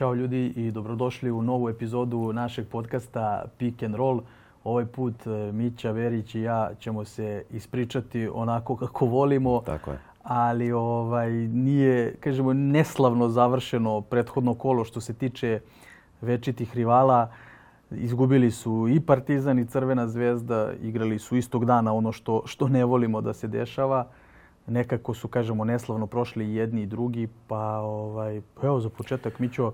Ćao ljudi i dobrodošli u novu epizodu našeg podcasta Pick and Roll. Ovaj put e, Mića, Verić i ja ćemo se ispričati onako kako volimo. Tako je. Ali ovaj nije, kažemo, neslavno završeno prethodno kolo što se tiče večitih rivala. Izgubili su i Partizan i Crvena zvezda, igrali su istog dana ono što, što ne volimo da se dešava nekako su, kažemo, neslavno prošli jedni i drugi, pa ovaj, evo za početak, Mićo,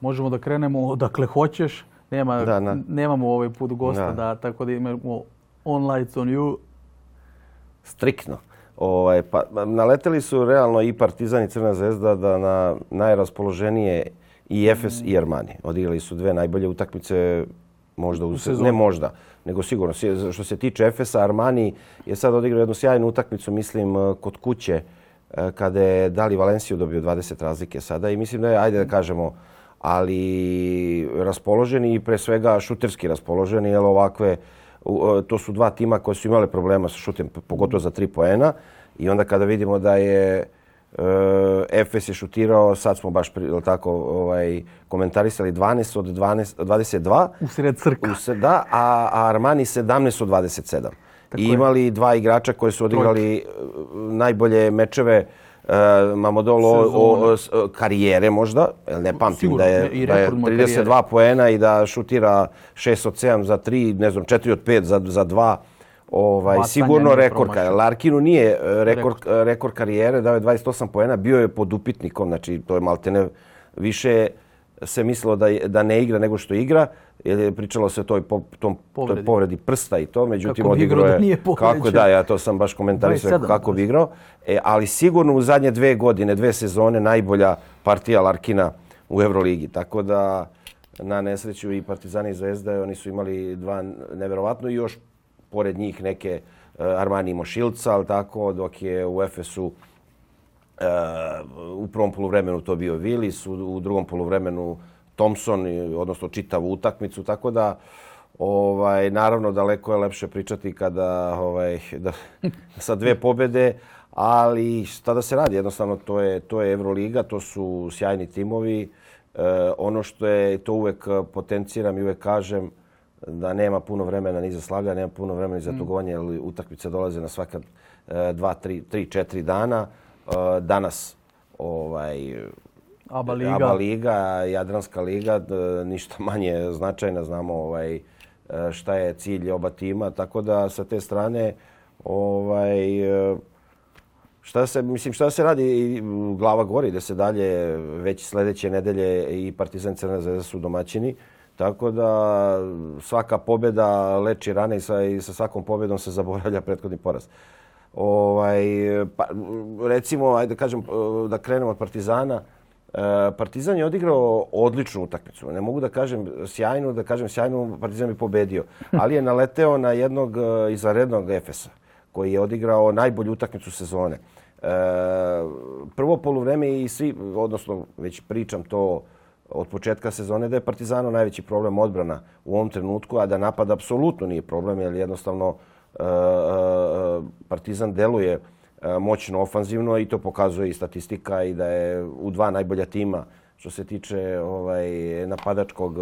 možemo da krenemo odakle hoćeš. Nema, da, na... Nemamo ovaj put gosta, da. da. tako da imamo on lights on you. Striktno. Ovaj, pa, naleteli su realno i Partizan i Crna zvezda da na najraspoloženije i Efes mm. i Armani. Odigrali su dve najbolje utakmice možda u, u sezoni. Ne možda nego sigurno. Što se tiče Efesa, Armani je sad odigrao jednu sjajnu utakmicu, mislim, eh, kod kuće, eh, kada je Dali Valenciju dobio 20 razlike sada i mislim da je, ajde da kažemo, ali raspoloženi i pre svega šuterski raspoloženi, jer ovakve, to su dva tima koji su imali problema sa šutem, pogotovo za tri poena. I onda kada vidimo da je uh, Efes je šutirao, sad smo baš tako, ovaj, komentarisali 12 od 12, 22. U sred crka. U da, a, a Armani 17 od 27. Tako I imali je. dva igrača koji su odigrali Trojke. najbolje mečeve uh, Mamodolo o, o, karijere možda, ne pamtim Sigurno, da je, da je 32 karijere. poena i da šutira 6 od 7 za 3, ne znam, 4 od 5 za, za 2 ovaj sigurno rekord Larkinu nije e, rekord rekord, rekord karijere dao je 28 poena bio je pod upitnikom znači to je maltene više se mislilo da da ne igra nego što igra jer je pričalo se o toj po, tom povredi. toj povredi. prsta i to međutim odigrao je kako je, da ja to sam baš komentarisao kako bi igrao. E, ali sigurno u zadnje dve godine dve sezone najbolja partija Larkina u Evroligi tako da na nesreću i Partizani i Zvezda oni su imali dva neverovatno i još pored njih neke uh, Armani imao Šilca, ali tako, dok je u Efesu u prvom poluvremenu to bio Willis, u, u drugom poluvremenu Thompson, odnosno čitavu utakmicu, tako da ovaj naravno daleko je lepše pričati kada ovaj da sa dve pobjede, ali šta da se radi jednostavno to je to je Evroliga, to su sjajni timovi. E, ono što je to uvek potenciram i uvek kažem da nema puno vremena ni za slaganje, nema puno vremena ni za mm. tugovanje, jer utakmice dolaze na svaka e, dva, tri, tri, četiri dana. E, danas ovaj, Aba Liga. Aba Liga, Jadranska Liga, ništa manje značajna, znamo ovaj, e, šta je cilj oba tima, tako da sa te strane ovaj, šta se, mislim, šta se radi, glava gori da se dalje već sljedeće nedelje i Partizan Crna Zvezda su domaćini. Tako da svaka pobjeda leči rane i sa, i sa svakom pobjedom se zaboravlja prethodni poraz. Ovaj, pa, recimo, ajde kažem, eh, da krenemo od Partizana. Eh, Partizan je odigrao odličnu utakmicu. Ne mogu da kažem sjajnu, da kažem sjajnu, Partizan bi pobedio. Ali je naleteo na jednog eh, izarednog izvarednog Efesa koji je odigrao najbolju utakmicu sezone. Prvo poluvreme i svi, odnosno već pričam to, od početka sezone da je Partizano najveći problem odbrana u ovom trenutku, a da napad apsolutno nije problem, jer jednostavno uh, E, e, Partizan deluje e, moćno ofanzivno i to pokazuje i statistika i da je u dva najbolja tima što se tiče ovaj napadačkog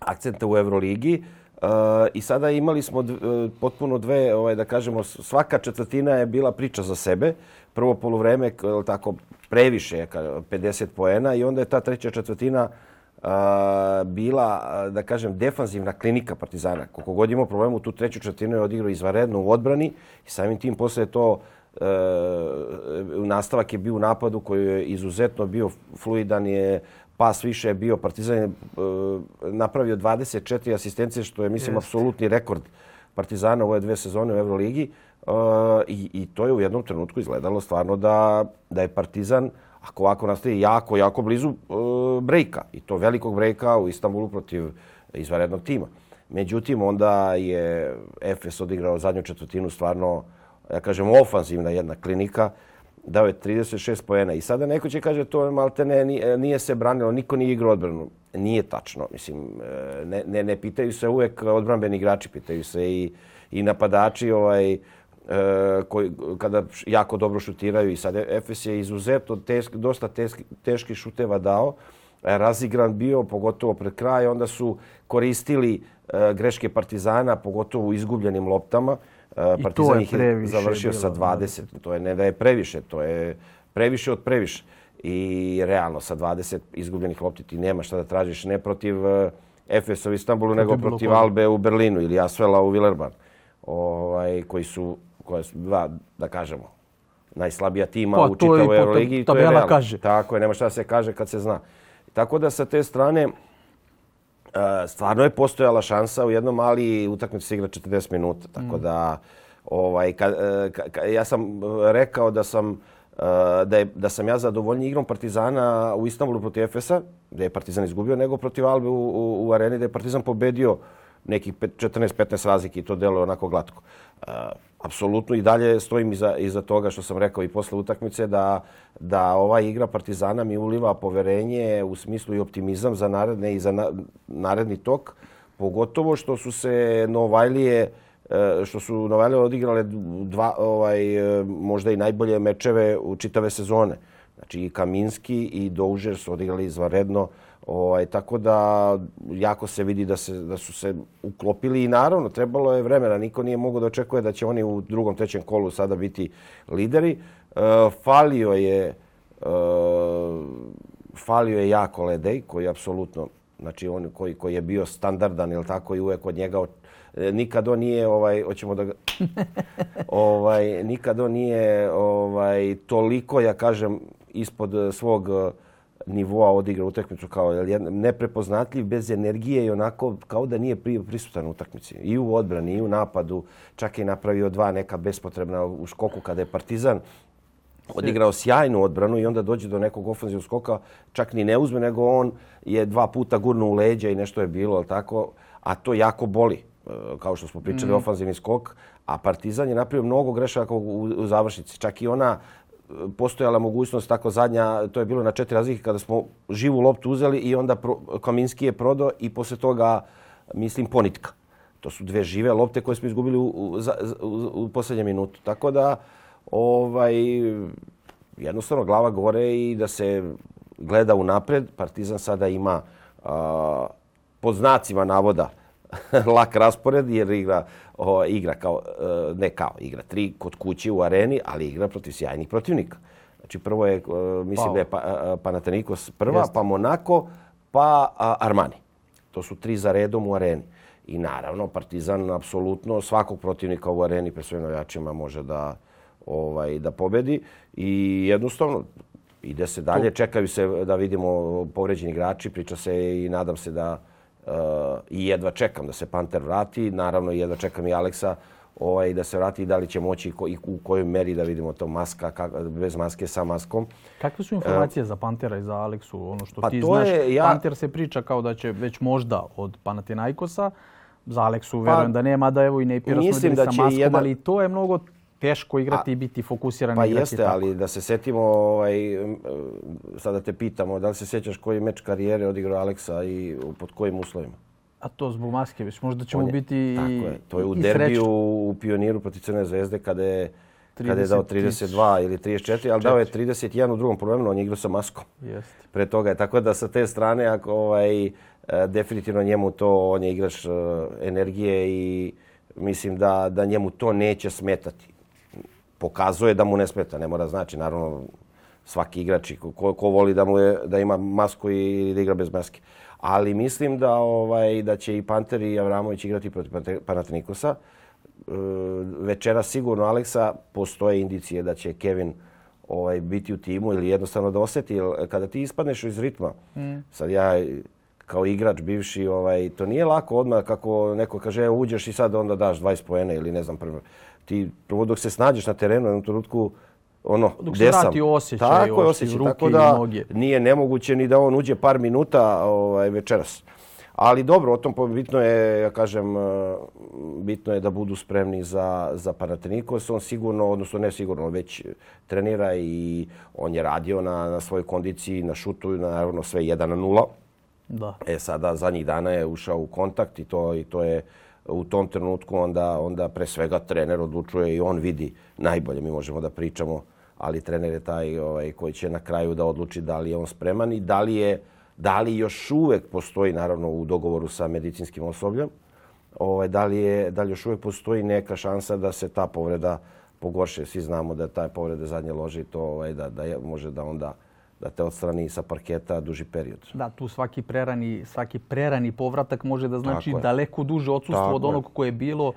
akcenta u Euroligi. Uh, I sada imali smo dv, potpuno dve, ovaj, da kažemo, svaka četvrtina je bila priča za sebe. Prvo polovreme, tako, previše 50 poena i onda je ta treća četvrtina bila, da kažem, defanzivna klinika Partizana. Koliko god imao problemu, tu treću četvrtinu je odigrao izvaredno u odbrani i samim tim posle to e, nastavak je bio u napadu koji je izuzetno bio fluidan je pas više je bio Partizan je e, napravio 24 asistencije što je mislim apsolutni rekord Partizana u ove dve sezone u Euroligi. Uh, i, I to je u jednom trenutku izgledalo stvarno da, da je Partizan, ako ovako nastaje, jako, jako blizu e, brejka. I to velikog brejka u Istanbulu protiv izvanrednog tima. Međutim, onda je Efes odigrao zadnju četvrtinu stvarno, ja kažem, ofanzivna jedna klinika. Dao je 36 pojena. I sada neko će kaže to malte ne, nije se branilo, niko nije igrao odbranu. Nije tačno. Mislim, e, ne, ne, ne pitaju se uvek odbranbeni igrači, pitaju se i, i napadači. Ovaj, koji kada jako dobro šutiraju i sad Efes je izuzetno teški, dosta teški, teški šuteva dao razigran bio, pogotovo pred kraj. Onda su koristili e, greške Partizana, pogotovo u izgubljenim loptama. E, Partizan ih je završio bilo, sa 20. To je ne da je previše, to je previše od previše. I realno sa 20 izgubljenih lopti ti nema šta da tražiš ne protiv Efesa u Istanbulu, nego protiv Albe u Berlinu ili Asvela u Villerban. Ovaj, koji su, koje su dva, da kažemo, najslabija tima pa, u čitavoj Euroligi. To je realno. Kaže. Tako je, nema šta se kaže kad se zna. Tako da sa te strane, stvarno je postojala šansa u jednom, ali utakmicu se igra 40 minuta. Tako mm. da, ovaj, ka, ka, ka, ja sam rekao da sam da, je, da sam ja zadovoljniji igrom Partizana u Istanbulu protiv Efesa, da je Partizan izgubio, nego protiv Albe u, u, u areni, da je Partizan pobedio nekih 14-15 razlike i to deluje onako glatko. Uh, apsolutno i dalje stojim iza, iza toga što sam rekao i posle utakmice da, da ova igra Partizana mi uliva poverenje u smislu i optimizam za naredne i za na, naredni tok, pogotovo što su se Novajlije e, što su Novajlije odigrale dva, ovaj, e, možda i najbolje mečeve u čitave sezone. Znači i Kaminski i Doužer su odigrali izvanredno. Ovaj, tako da jako se vidi da, se, da su se uklopili i naravno trebalo je vremena. Niko nije mogao da očekuje da će oni u drugom, trećem kolu sada biti lideri. E, falio je e, falio je jako Ledej koji je apsolutno znači on koji koji je bio standardan ili tako i uvek od njega E, nikad on nije ovaj hoćemo da ovaj nikad on nije ovaj toliko ja kažem ispod svog nivoa odigra utakmicu kao je neprepoznatljiv bez energije i onako kao da nije prisutan u utakmici. I u odbrani i u napadu. Čak je napravio dva neka bespotrebna u skoku kada je Partizan odigrao sjajnu odbranu i onda dođe do nekog ofenzivnog skoka. Čak ni ne uzme nego on je dva puta gurnuo u leđa i nešto je bilo al tako? A to jako boli E, kao što smo pričali, mm. ofanzivni skok, a Partizan je napravio mnogo grešaka u, u završnici. Čak i ona postojala mogućnost tako zadnja, to je bilo na četiri razlike kada smo živu loptu uzeli i onda pro, Kaminski je prodao i posle toga, mislim, ponitka. To su dve žive lopte koje smo izgubili u, u, u, u posljednjem minutu. Tako da, ovaj, jednostavno glava gore i da se gleda u napred. Partizan sada ima a, pod znacima navoda lak raspored jer igra o, igra kao e, ne kao igra tri kod kuće u areni, ali igra protiv sjajnih protivnika. Znači prvo je e, mislim pa, da je pa, e, Panathinaikos prva, Jeste. pa Monaco, pa Armani. To su tri za redom u areni. I naravno Partizan apsolutno svakog protivnika u areni pre svojim navijačima može da ovaj da pobedi i jednostavno ide se dalje, čekaju se da vidimo povređeni igrači, priča se i nadam se da uh, i jedva čekam da se Panter vrati. Naravno, jedva čekam i Aleksa ovaj, da se vrati i da li će moći ko, i u kojoj meri da vidimo to maska, kak, bez maske, sa maskom. Kakve su informacije uh, za Pantera i za Aleksu? Ono što pa ti znaš, je, ja... Panter se priča kao da će već možda od Panathinaikosa, za Aleksu pa, verujem da nema, da evo i ne pira sa maskom, jedan... ali to je mnogo teško igrati i biti fokusiran pa igrati jeste, tako. ali da se setimo, ovaj, sada te pitamo, da li se sjećaš koji meč karijere odigrao Aleksa i pod kojim uslovima? A to zbog maske, već možda ćemo je, biti tako je. To je u derbiju u Pioniru protiv Crne zvezde kada je, 30, kada je dao 32 ili 34, ali dao je 31 u drugom problemu, on je igrao sa maskom. Jeste. Pre toga je. Tako da sa te strane, ako ovaj, e, definitivno njemu to, on je igrač e, energije i mislim da, da njemu to neće smetati pokazuje da mu ne smeta. Ne mora znači, naravno, svaki igrač ko, ko voli da mu je, da ima masku i da igra bez maske. Ali mislim da ovaj da će i Panter i Avramović igrati protiv Panatinikosa. E, večera sigurno Aleksa postoje indicije da će Kevin ovaj biti u timu ili jednostavno da osjeti. Kada ti ispadneš iz ritma, mm. sad ja kao igrač bivši, ovaj, to nije lako odmah kako neko kaže uđeš i sad onda daš 20 poena ili ne znam prvo ti prvo dok se snađeš na terenu u jednom trenutku ono dok se vrati osjećaj tako je osjećaj ruke tako da noge. nije nemoguće ni da on uđe par minuta ovaj večeras. Ali dobro o tom bitno je ja kažem eh, bitno je da budu spremni za za Panathinaikos. On sigurno odnosno ne sigurno već trenira i on je radio na na svojoj kondiciji na šutu na naravno sve 1 na 0 da. E sada zadnjih dana je ušao u kontakt i to i to je u tom trenutku onda onda pre svega trener odlučuje i on vidi najbolje mi možemo da pričamo ali trener je taj ovaj koji će na kraju da odluči da li je on spreman i da li je Da li još uvek postoji, naravno u dogovoru sa medicinskim osobljem, ovaj, da, li je, da li još uvek postoji neka šansa da se ta povreda pogorše. Svi znamo da taj povrede zadnje loži to ovaj, da, da je, može da onda da te odstrani sa parketa duži period. Da, tu svaki prerani, svaki prerani povratak može da znači daleko duže odsustvo od onog koje je bilo.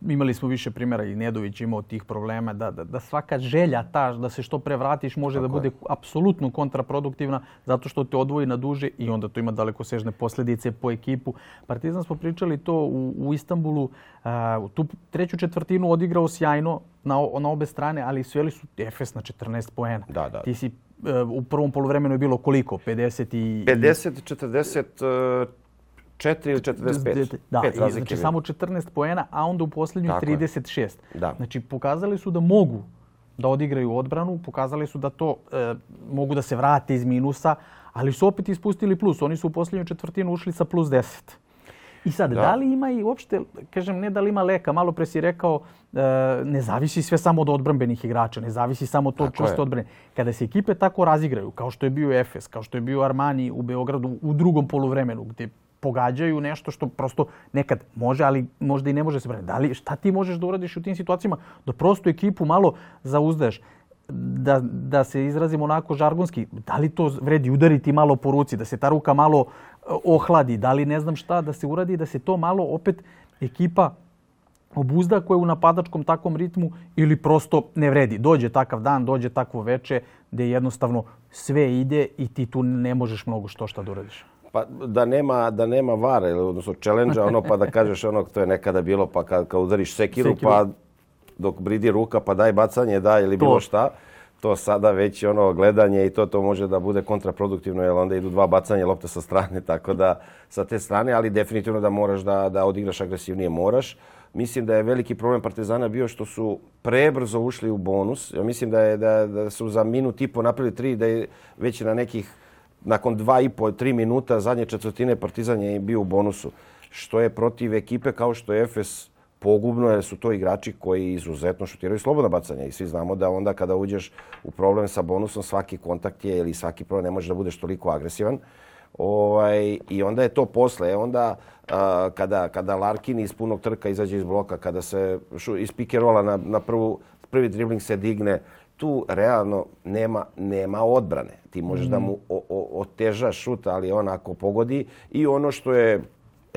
Imali smo više primjera i Nedović imao tih problema da, da, da svaka želja ta da se što pre vratiš može Tako da bude je. apsolutno kontraproduktivna zato što te odvoji na duže i onda to ima daleko sežne posljedice po ekipu. Partizan smo pričali to u, u Istanbulu. A, tu treću četvrtinu odigrao sjajno na, na obe strane, ali sveli su Efes na 14 poena. Da, da. Ti si u prvom poluvremenu je bilo koliko? 50 i... 50, 40, 4 ili 45. Da, Pet i, znači samo 14 poena, a onda u posljednju 36. Da. Znači pokazali su da mogu da odigraju odbranu, pokazali su da to e, mogu da se vrate iz minusa, ali su opet ispustili plus. Oni su u posljednju četvrtinu ušli sa plus 10. I sad, da. da li ima i uopšte, kažem, ne da li ima leka, malo pre si rekao, e, ne zavisi sve samo od odbranbenih igrača, ne zavisi samo to čvrste odbrane. Kada se ekipe tako razigraju, kao što je bio Efes, kao što je bio Armani u Beogradu u drugom poluvremenu, gdje pogađaju nešto što prosto nekad može, ali možda i ne može se braniti. Da li, šta ti možeš da uradiš u tim situacijama? Da prosto ekipu malo zauzdeš. Da, da se izrazimo onako žargonski, da li to vredi udariti malo po ruci, da se ta ruka malo ohladi, da li ne znam šta, da se uradi, da se to malo opet ekipa obuzda koja je u napadačkom takvom ritmu ili prosto ne vredi. Dođe takav dan, dođe takvo veče gdje jednostavno sve ide i ti tu ne možeš mnogo što šta da uradiš. Pa da nema, da nema vara, odnosno challenge ono pa da kažeš ono to je nekada bilo pa kad, kad udariš sekiru, sekiru, pa dok bridi ruka pa daj bacanje, daj ili to. bilo šta. To sada već ono gledanje i to to može da bude kontraproduktivno jer onda idu dva bacanja lopte sa strane, tako da sa te strane, ali definitivno da moraš da, da odigraš agresivnije moraš. Mislim da je veliki problem Partizana bio što su prebrzo ušli u bonus. Ja mislim da je da, da su za minut i po napravili tri, da je već na nekih nakon dva i po, tri minuta zadnje četvrtine Partizan je bio u bonusu. Što je protiv ekipe kao što je Efes pogubno, jer su to igrači koji izuzetno šutiraju slobodno bacanje. I svi znamo da onda kada uđeš u problem sa bonusom, svaki kontakt je ili svaki problem ne može da budeš toliko agresivan. Ovaj, I onda je to posle. Onda a, kada, kada Larkin iz punog trka izađe iz bloka, kada se šu, iz pikerola na, na prvu, prvi dribling se digne, tu realno nema nema odbrane. Ti možeš mm. da mu o, o, otežaš šut, ali on ako pogodi i ono što je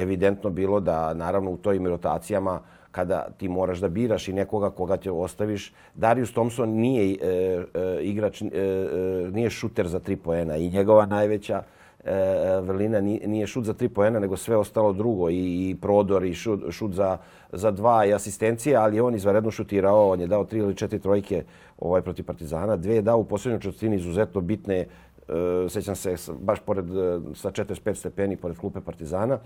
evidentno bilo da naravno u tojim rotacijama kada ti moraš da biraš i nekoga koga te ostaviš. Darius Thompson nije e, e, igrač, e, e, nije šuter za tri poena i njegova najveća e, vrlina nije šut za tri poena, nego sve ostalo drugo i, i prodor i šut, šut za, za dva i asistencije, ali on izvaredno šutirao, on je dao tri ili četiri trojke ovaj protiv Partizana, dve je dao u posljednjoj četvrtini izuzetno bitne, e, sećam se baš pored, e, sa 45 stepeni pored klupe Partizana.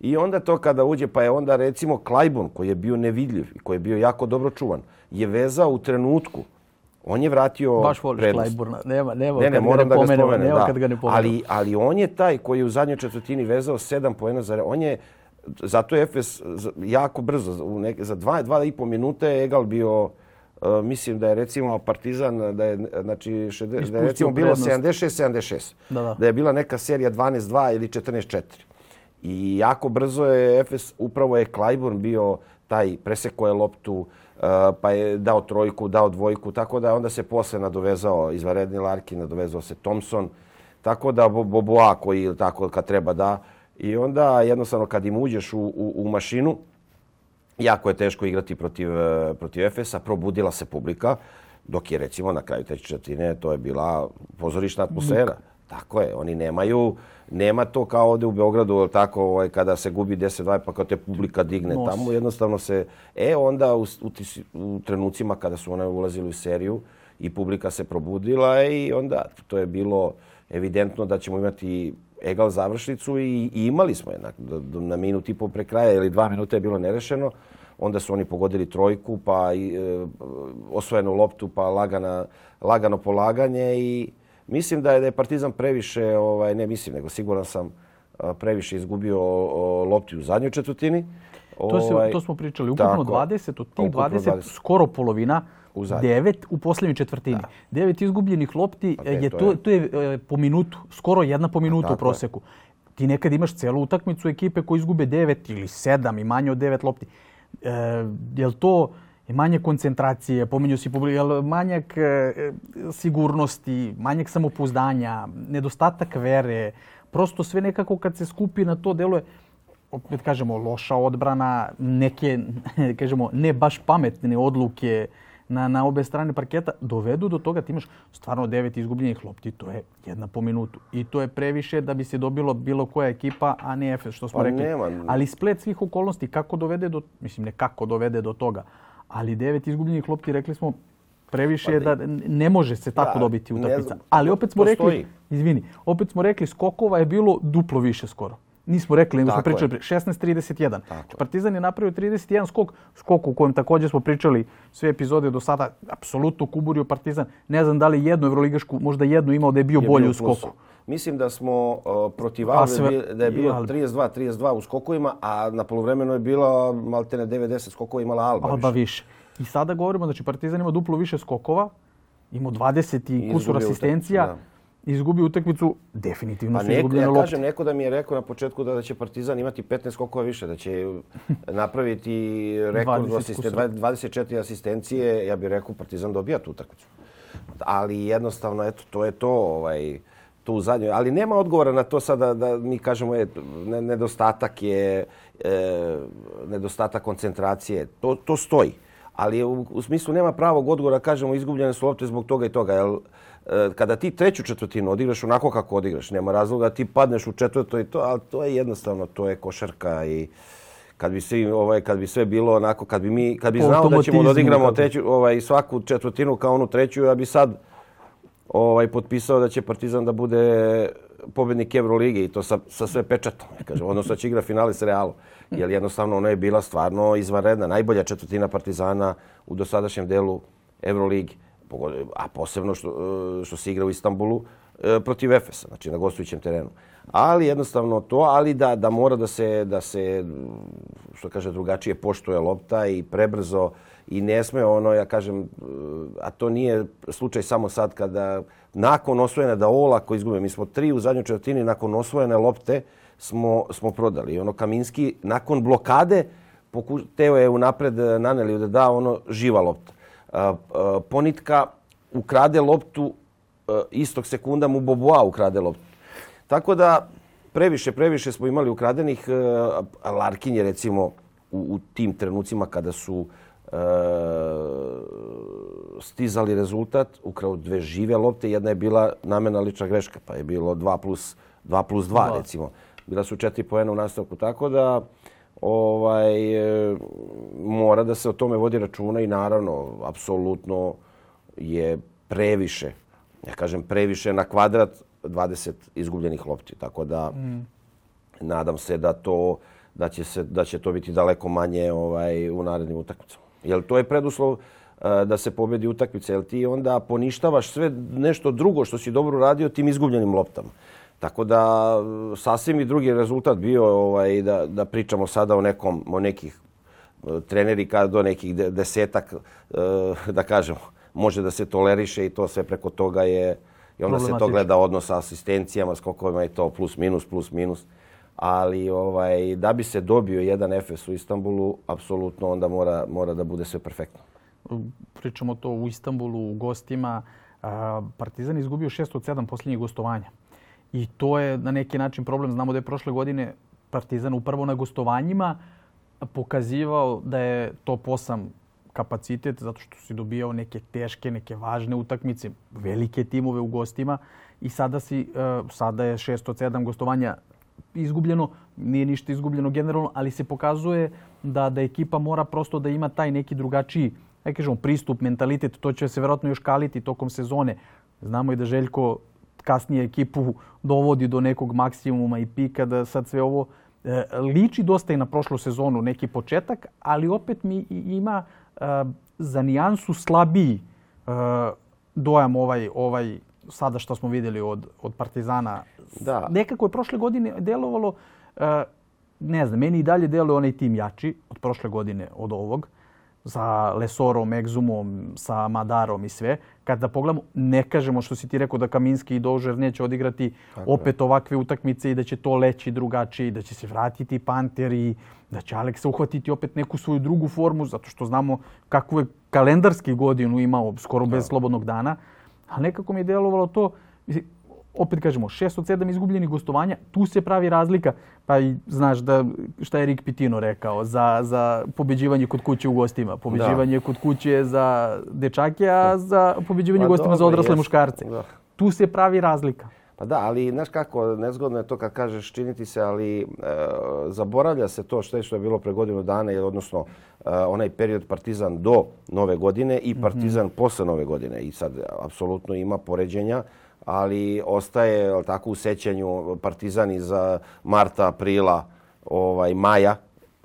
I onda to kada uđe, pa je onda recimo Klajbun koji je bio nevidljiv i koji je bio jako dobro čuvan, je vezao u trenutku On je vratio Baš voliš Klajburna. Nema, nema ne, ne, kad moram ga ne pomenemo. Spomenem, nema da. kad ga ne pomenemo. Ali, ali on je taj koji je u zadnjoj četvrtini vezao sedam poena za... On je, zato je Efes jako brzo, u neke, za dva, dva i pol minute je Egal bio... Uh, mislim da je recimo Partizan da je znači šede, da je recimo bilo 76 76. Da, da. da je bila neka serija 12-2 ili 14-4. I jako brzo je Efes upravo je Klajburn bio taj preseko je loptu e, pa je dao trojku, dao dvojku, tako da onda se posle nadovezao izvaredni Larkin, nadovezao se Thompson, tako da Boboa koji tako kad treba da. I onda jednostavno kad im uđeš u, u, u mašinu, jako je teško igrati protiv, e, protiv Efesa, probudila se publika, dok je recimo na kraju treće četvrtine to je bila pozorišna atmosfera. Tako je, oni nemaju, nema to kao ovdje u Beogradu, tako ovaj, kada se gubi 10-20 pa kao te publika digne Nos. tamo, jednostavno se, e onda u, u, u trenucima kada su one ulazili u seriju i publika se probudila i onda to je bilo evidentno da ćemo imati egal završnicu i, i imali smo jednak na minut i po pre kraja ili dva minuta je bilo nerešeno. Onda su oni pogodili trojku, pa i, e, osvojenu loptu, pa lagana, lagano polaganje i Mislim da je da je Partizan previše, ovaj ne mislim, nego siguran sam previše izgubio lopti u zadnjoj četvrtini. To, se, ovaj, to smo pričali. Ukupno tako, 20, od tih 20, 20, skoro polovina U zadnji. Devet u posljednjoj četvrtini. Da. Devet izgubljenih lopti Pa e, je to to, je- to je e, po minutu, skoro jedna po minutu u je. proseku. Ti nekad imaš celu utakmicu ekipe koji izgube devet ili sedam i manje od devet lopti. E, je li to manje koncentracije, pominju si publi, je li manjak e, sigurnosti, manjak samopouzdanja, nedostatak vere, prosto sve nekako kad se skupi na to deluje, opet kažemo, loša odbrana, neke, kažemo, ne baš pametne odluke na, na obe strane parketa, dovedu do toga ti imaš stvarno devet izgubljenih lopti, to je jedna po minutu. I to je previše da bi se dobilo bilo koja ekipa, a ne Efes, što smo Pa rekli. nema. Ali splet svih okolnosti, kako dovede do, mislim ne kako dovede do toga, ali devet izgubljenih lopti, rekli smo, previše je da ne može se tako Da, dobiti utakmica. Ali opet smo postoji. rekli, izvini, opet smo rekli skokova je bilo duplo više skoro. Nismo rekli, nego smo Tako je. pričali pre- 16-31. Tako je. Partizan je napravio 31 skok, skok u kojem također smo pričali sve epizode do sada, apsolutno kuburio Partizan. Ne znam da li jednu evroligašku, možda jednu imao da je bio je bolji u skoku. Mislim da smo uh, protiv A Albe sve- bi- da je bilo Albe. 32-32 u skokovima, a na polovremenu je bila maltene 90 skokova imala Alba. Alba više. više. I sada govorimo, znači Partizan ima duplo više skokova, imao 20 i kusur asistencija, izgubio utakmicu, definitivno Pa su neko, izgubljene ja lopte. kažem, neko da mi je rekao na početku da, da će Partizan imati 15 skokova više, da će napraviti rekord 20 asisten, kusura. 24 asistencije, ja bih rekao Partizan dobija tu utakmicu. Ali jednostavno, eto, to je to, ovaj, to u zadnjoj. Ali nema odgovora na to sada da mi kažemo je, ne, nedostatak je, e, nedostatak koncentracije. To, to stoji. Ali u, u smislu nema pravog odgovora, kažemo, izgubljene su lopte zbog toga i toga. Jel, kada ti treću četvrtinu odigraš onako kako odigraš, nema razloga da ti padneš u četvrto i to, ali to je jednostavno, to je košarka i kad bi svi ovaj kad bi sve bilo onako kad bi mi kad bi znao da ćemo da odigramo treću ovaj svaku četvrtinu kao onu treću ja bi sad ovaj potpisao da će Partizan da bude pobednik Evrolige i to sa, sa sve pečatom, ja kažem, odnosno da će igra finale s Realom. Jer jednostavno ona je bila stvarno izvanredna, najbolja četvrtina Partizana u dosadašnjem delu Evroligi. A posebno što, e, što se igra u Istanbulu e, protiv Efesa, znači na gostujućem terenu. Ali jednostavno to, ali da, da mora da se, da se, što kaže, drugačije poštuje lopta i prebrzo i ne sme ono, ja kažem, e, a to nije slučaj samo sad kada nakon osvojene da olako izgube. Mi smo tri u zadnjoj četvrtini nakon osvojene lopte smo, smo prodali. I ono Kaminski nakon blokade poku, teo je unapred naneli da da ono živa lopta. Ponitka ukrade loptu a, istog sekunda mu Boboa ukrade loptu. Tako da previše, previše smo imali ukradenih. a Larkin je recimo u, u tim trenucima kada su e, stizali rezultat, ukrao dve žive lopte, jedna je bila namena lična greška, pa je bilo 2 plus 2, plus 2 Dva. recimo. Bila su četiri poena u nastavku, tako da ovaj, e, mora da se o tome vodi računa i naravno, apsolutno je previše, ja kažem previše na kvadrat 20 izgubljenih lopti, tako da mm. nadam se da to da će se da će to biti daleko manje ovaj u narednim utakmicama. Jel to je preduslov e, da se pobedi utakmica, jel ti onda poništavaš sve nešto drugo što si dobro radio tim izgubljenim loptama. Tako da sasvim i drugi rezultat bio ovaj da da pričamo sada o nekom o nekih e, treneri kada do nekih de- desetak e, da kažemo može da se toleriše i to sve preko toga je i onda se to gleda odnos sa asistencijama, skokovima i to plus minus plus minus. Ali ovaj da bi se dobio jedan Efes u Istanbulu, apsolutno onda mora mora da bude sve perfektno. pričamo to u Istanbulu, u gostima. Partizan je izgubio 6 od 7 posljednjih gostovanja. I to je na neki način problem. Znamo da je prošle godine Partizan upravo na gostovanjima pokazivao da je top 8 kapacitet zato što si dobijao neke teške, neke važne utakmice, velike timove u gostima i sada si e, sada je 6 od 7 gostovanja izgubljeno, nije ništa izgubljeno generalno, ali se pokazuje da da ekipa mora prosto da ima taj neki drugačiji, aj kažemo, pristup, mentalitet, to će se vjerojatno još kaliti tokom sezone. Znamo i da Željko kasnije ekipu dovodi do nekog maksimuma i pika da sad sve ovo e, liči dosta i na prošlu sezonu neki početak, ali opet mi ima e, za nijansu slabiji e, dojam ovaj ovaj sada što smo vidjeli od od Partizana. Da. Nekako je prošle godine delovalo e, ne znam, meni i dalje deluje onaj tim jači od prošle godine od ovog. Sa Lesorom, Egzumom, sa Madarom i sve. Kada pogledamo, ne kažemo što si ti rekao da Kaminski i Dožer neće odigrati Tako opet je. ovakve utakmice i da će to leći drugačije, da će se vratiti Panter i da će Aleksa uhvatiti opet neku svoju drugu formu, zato što znamo kakvu je kalendarski godinu imao skoro bez slobodnog dana. A nekako mi je delovalo to, opet kažemo, šest od sedam izgubljenih gostovanja, tu se pravi razlika. Pa i znaš da šta je Rik Pitino rekao za, za pobeđivanje kod kuće u gostima. Pobeđivanje da. kod kuće za dečake, a za pobeđivanje pa, gostima dobro, za odrasle jest. muškarce. Da. Tu se pravi razlika. Pa da, ali znaš kako, nezgodno je to kad kažeš činiti se, ali e, zaboravlja se to što je što je bilo pre godinu dana, odnosno e, onaj period Partizan do nove godine i. Partizan mm -hmm. posle nove godine. I sad, apsolutno ima poređenja ali ostaje tako u sećanju Partizan iz marta, aprila, ovaj maja,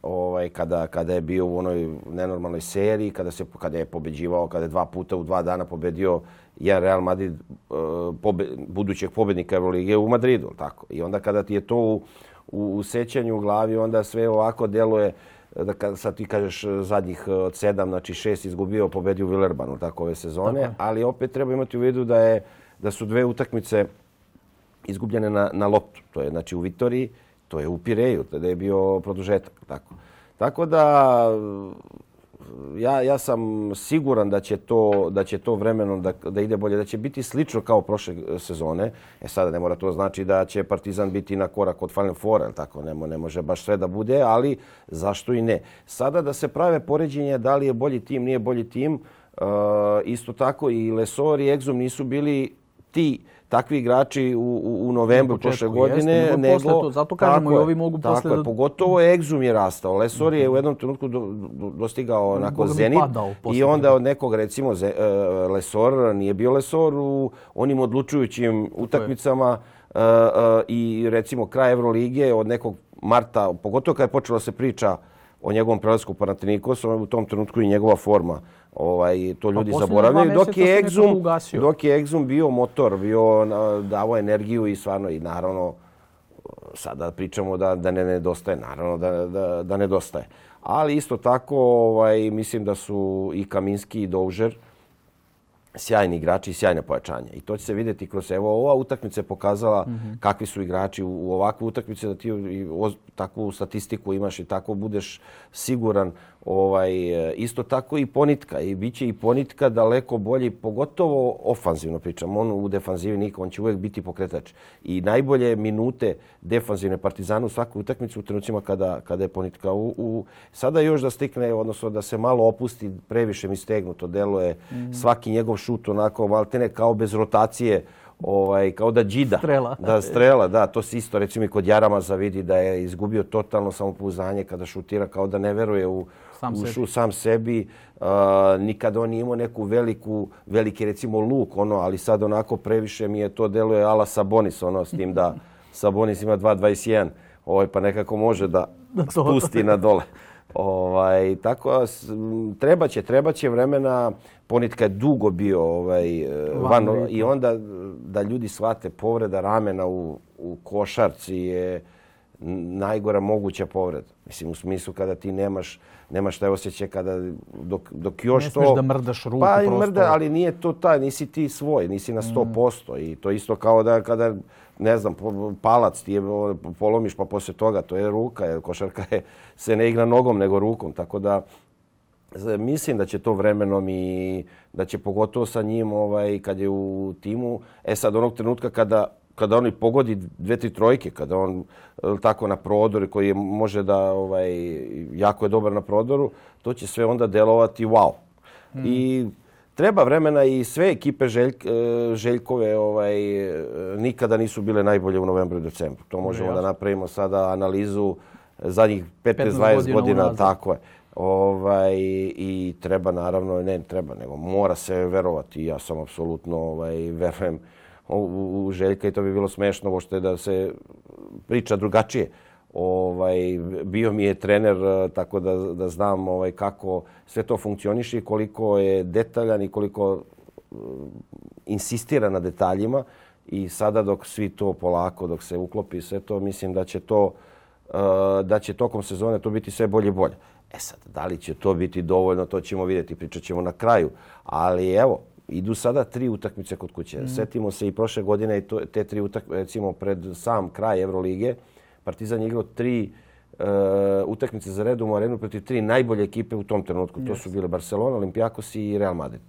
ovaj kada kada je bio u onoj nenormalnoj seriji, kada se kada je pobeđivao, kada je dva puta u dva dana pobedio je Real Madrid uh, pobe, budućeg pobednika Evrolige u Madridu, tako. I onda kada ti je to u, u, u sećanju u glavi, onda sve ovako deluje da kad sad ti kažeš zadnjih od sedam, znači šest izgubio, pobedio u Villerbanu tako ove sezone, tako. ali opet treba imati u vidu da je da su dve utakmice izgubljene na, na loptu. To je znači u Vitoriji, to je u Pireju, tada je bio produžetak. Tako, tako da ja, ja sam siguran da će to, da će to vremenom da, da ide bolje, da će biti slično kao prošle sezone. E sada ne mora to znači da će Partizan biti na korak od Final Four, tako ne, ne može baš sve da bude, ali zašto i ne. Sada da se prave poređenje da li je bolji tim, nije bolji tim, e, isto tako i Lesor i Exum nisu bili ti takvi igrači u, u, u novembru prošle godine. Jeste, nego, nego to, zato kažemo i ovi mogu posle... Tako je, pogotovo Exum je rastao. Lesor je u jednom trenutku do, do, dostigao onako zenit. I onda od nekog, recimo, ze, uh, Lesor nije bio Lesor u onim odlučujućim utakmicama uh, uh, i recimo kraj Evrolige od nekog marta, pogotovo kada je počelo se priča o njegovom prelasku u Panathinaikos, u tom trenutku i njegova forma ovaj to ljudi pa zaboravljaju dok je Exum dok je Exum bio motor bio davo energiju i stvarno i naravno sada pričamo da da ne nedostaje naravno da da da nedostaje ali isto tako ovaj mislim da su i Kaminski i Doužer sjajni igrači i sjajne pojačanje. I to će se vidjeti kroz evo ova utakmica je pokazala mm -hmm. kakvi su igrači u, u ovakvu utakmicu da ti i, o, takvu statistiku imaš i tako budeš siguran ovaj, e, isto tako i ponitka. I bit će i ponitka daleko bolji, pogotovo ofanzivno pričam. On u defanzivi niko, on će uvijek biti pokretač. I najbolje minute defanzivne partizanu u svakoj utakmici u trenucima kada, kada je ponitka. U, u, sada još da stikne, odnosno da se malo opusti, previše mi stegnuto deluje. Mm. Svaki njegov šut onako, valtene kao bez rotacije, ovaj kao da džida strela. da strela da to se isto recimo i kod Jarama vidi da je izgubio totalno samopouzdanje kada šutira kao da ne veruje u sam ušu sebi. sam sebi. Uh, nikada on nije imao neku veliku, veliki recimo luk, ono, ali sad onako previše mi je to deluje ala Sabonis, ono, s tim da Sabonis ima 2.21, ovaj, pa nekako može da spusti na dole. Ovaj, tako, treba će, treba će vremena, ponitka je dugo bio ovaj, van, van i onda da ljudi shvate povreda ramena u, u košarci je najgora moguća povreda. Mislim, u smislu kada ti nemaš, nemaš taj osjećaj kada dok, dok još to... Ne smiješ da mrdaš ruku pa, prosto. Pa mrda, ali nije to taj, nisi ti svoj, nisi na 100%. Mm. I to isto kao da kada, ne znam, palac ti je polomiš pa posle toga, to je ruka, jer košarka je, se ne igra nogom nego rukom. Tako da, mislim da će to vremenom i da će pogotovo sa njim ovaj kad je u timu e sad onog trenutka kada kada oni pogodi dve, tri trojke, kada on tako na prodoru koji može da ovaj, jako je dobar na prodoru, to će sve onda delovati wow. Hmm. I treba vremena i sve ekipe željk, e, željkove ovaj, nikada nisu bile najbolje u novembru i decembru. To možemo da napravimo sada analizu zadnjih 15-20 godina, godina tako je. Ovaj, I treba naravno, ne treba, nego mora se verovati. Ja sam apsolutno ovaj, verujem u, u Željka i to bi bilo smešno uopšte da se priča drugačije. Ovaj, bio mi je trener eh, tako da, da znam ovaj, kako sve to funkcioniše i koliko je detaljan i koliko eh, insistira na detaljima. I sada dok svi to polako, dok se uklopi sve to, mislim da će to eh, da će tokom sezone to biti sve bolje i bolje. E sad, da li će to biti dovoljno, to ćemo vidjeti, pričat ćemo na kraju. Ali evo, idu sada tri utakmice kod kuće. Mm. Setimo se i prošle godine i to, te tri utakmice, recimo pred sam kraj Evrolige, Partizan je igrao tri uh, utakmice za redom u arenu protiv tri najbolje ekipe u tom trenutku. Yes. To su bile Barcelona, Olimpijakos i Real Madrid.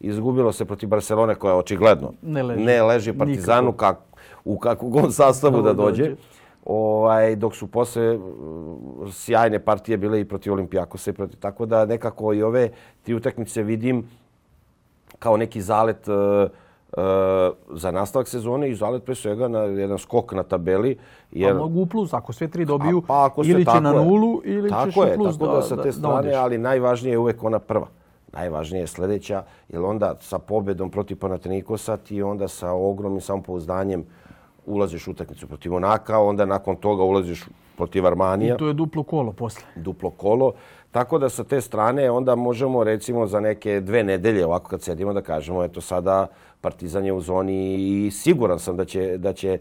Izgubilo se protiv Barcelone koja očigledno ne leži, ne leži Partizanu kak, u kakvu god sastavu da dođe. dođe. Ovaj, dok su posle sjajne partije bile i protiv Olimpijakosa i protiv. Tako da nekako i ove tri utakmice vidim kao neki zalet uh, uh, za nastavak sezone i zalet pre svega na jedan skok na tabeli. Jer... Pa mogu u plus, ako sve tri dobiju, A, pa ako ili će na nulu, ili tako ćeš je, u plus tako da, da, sa te strane, da ali najvažnije je uvek ona prva. Najvažnije je sljedeća, jer onda sa pobedom protiv Panatenikosa ti onda sa ogromnim samopouzdanjem ulaziš u utakmicu protiv Monaka, onda nakon toga ulaziš protiv Armanija. I to je duplo kolo posle. Duplo kolo. Tako da sa te strane onda možemo recimo za neke dve nedelje ovako kad sedimo da kažemo eto sada Partizan je u zoni i siguran sam da će, da će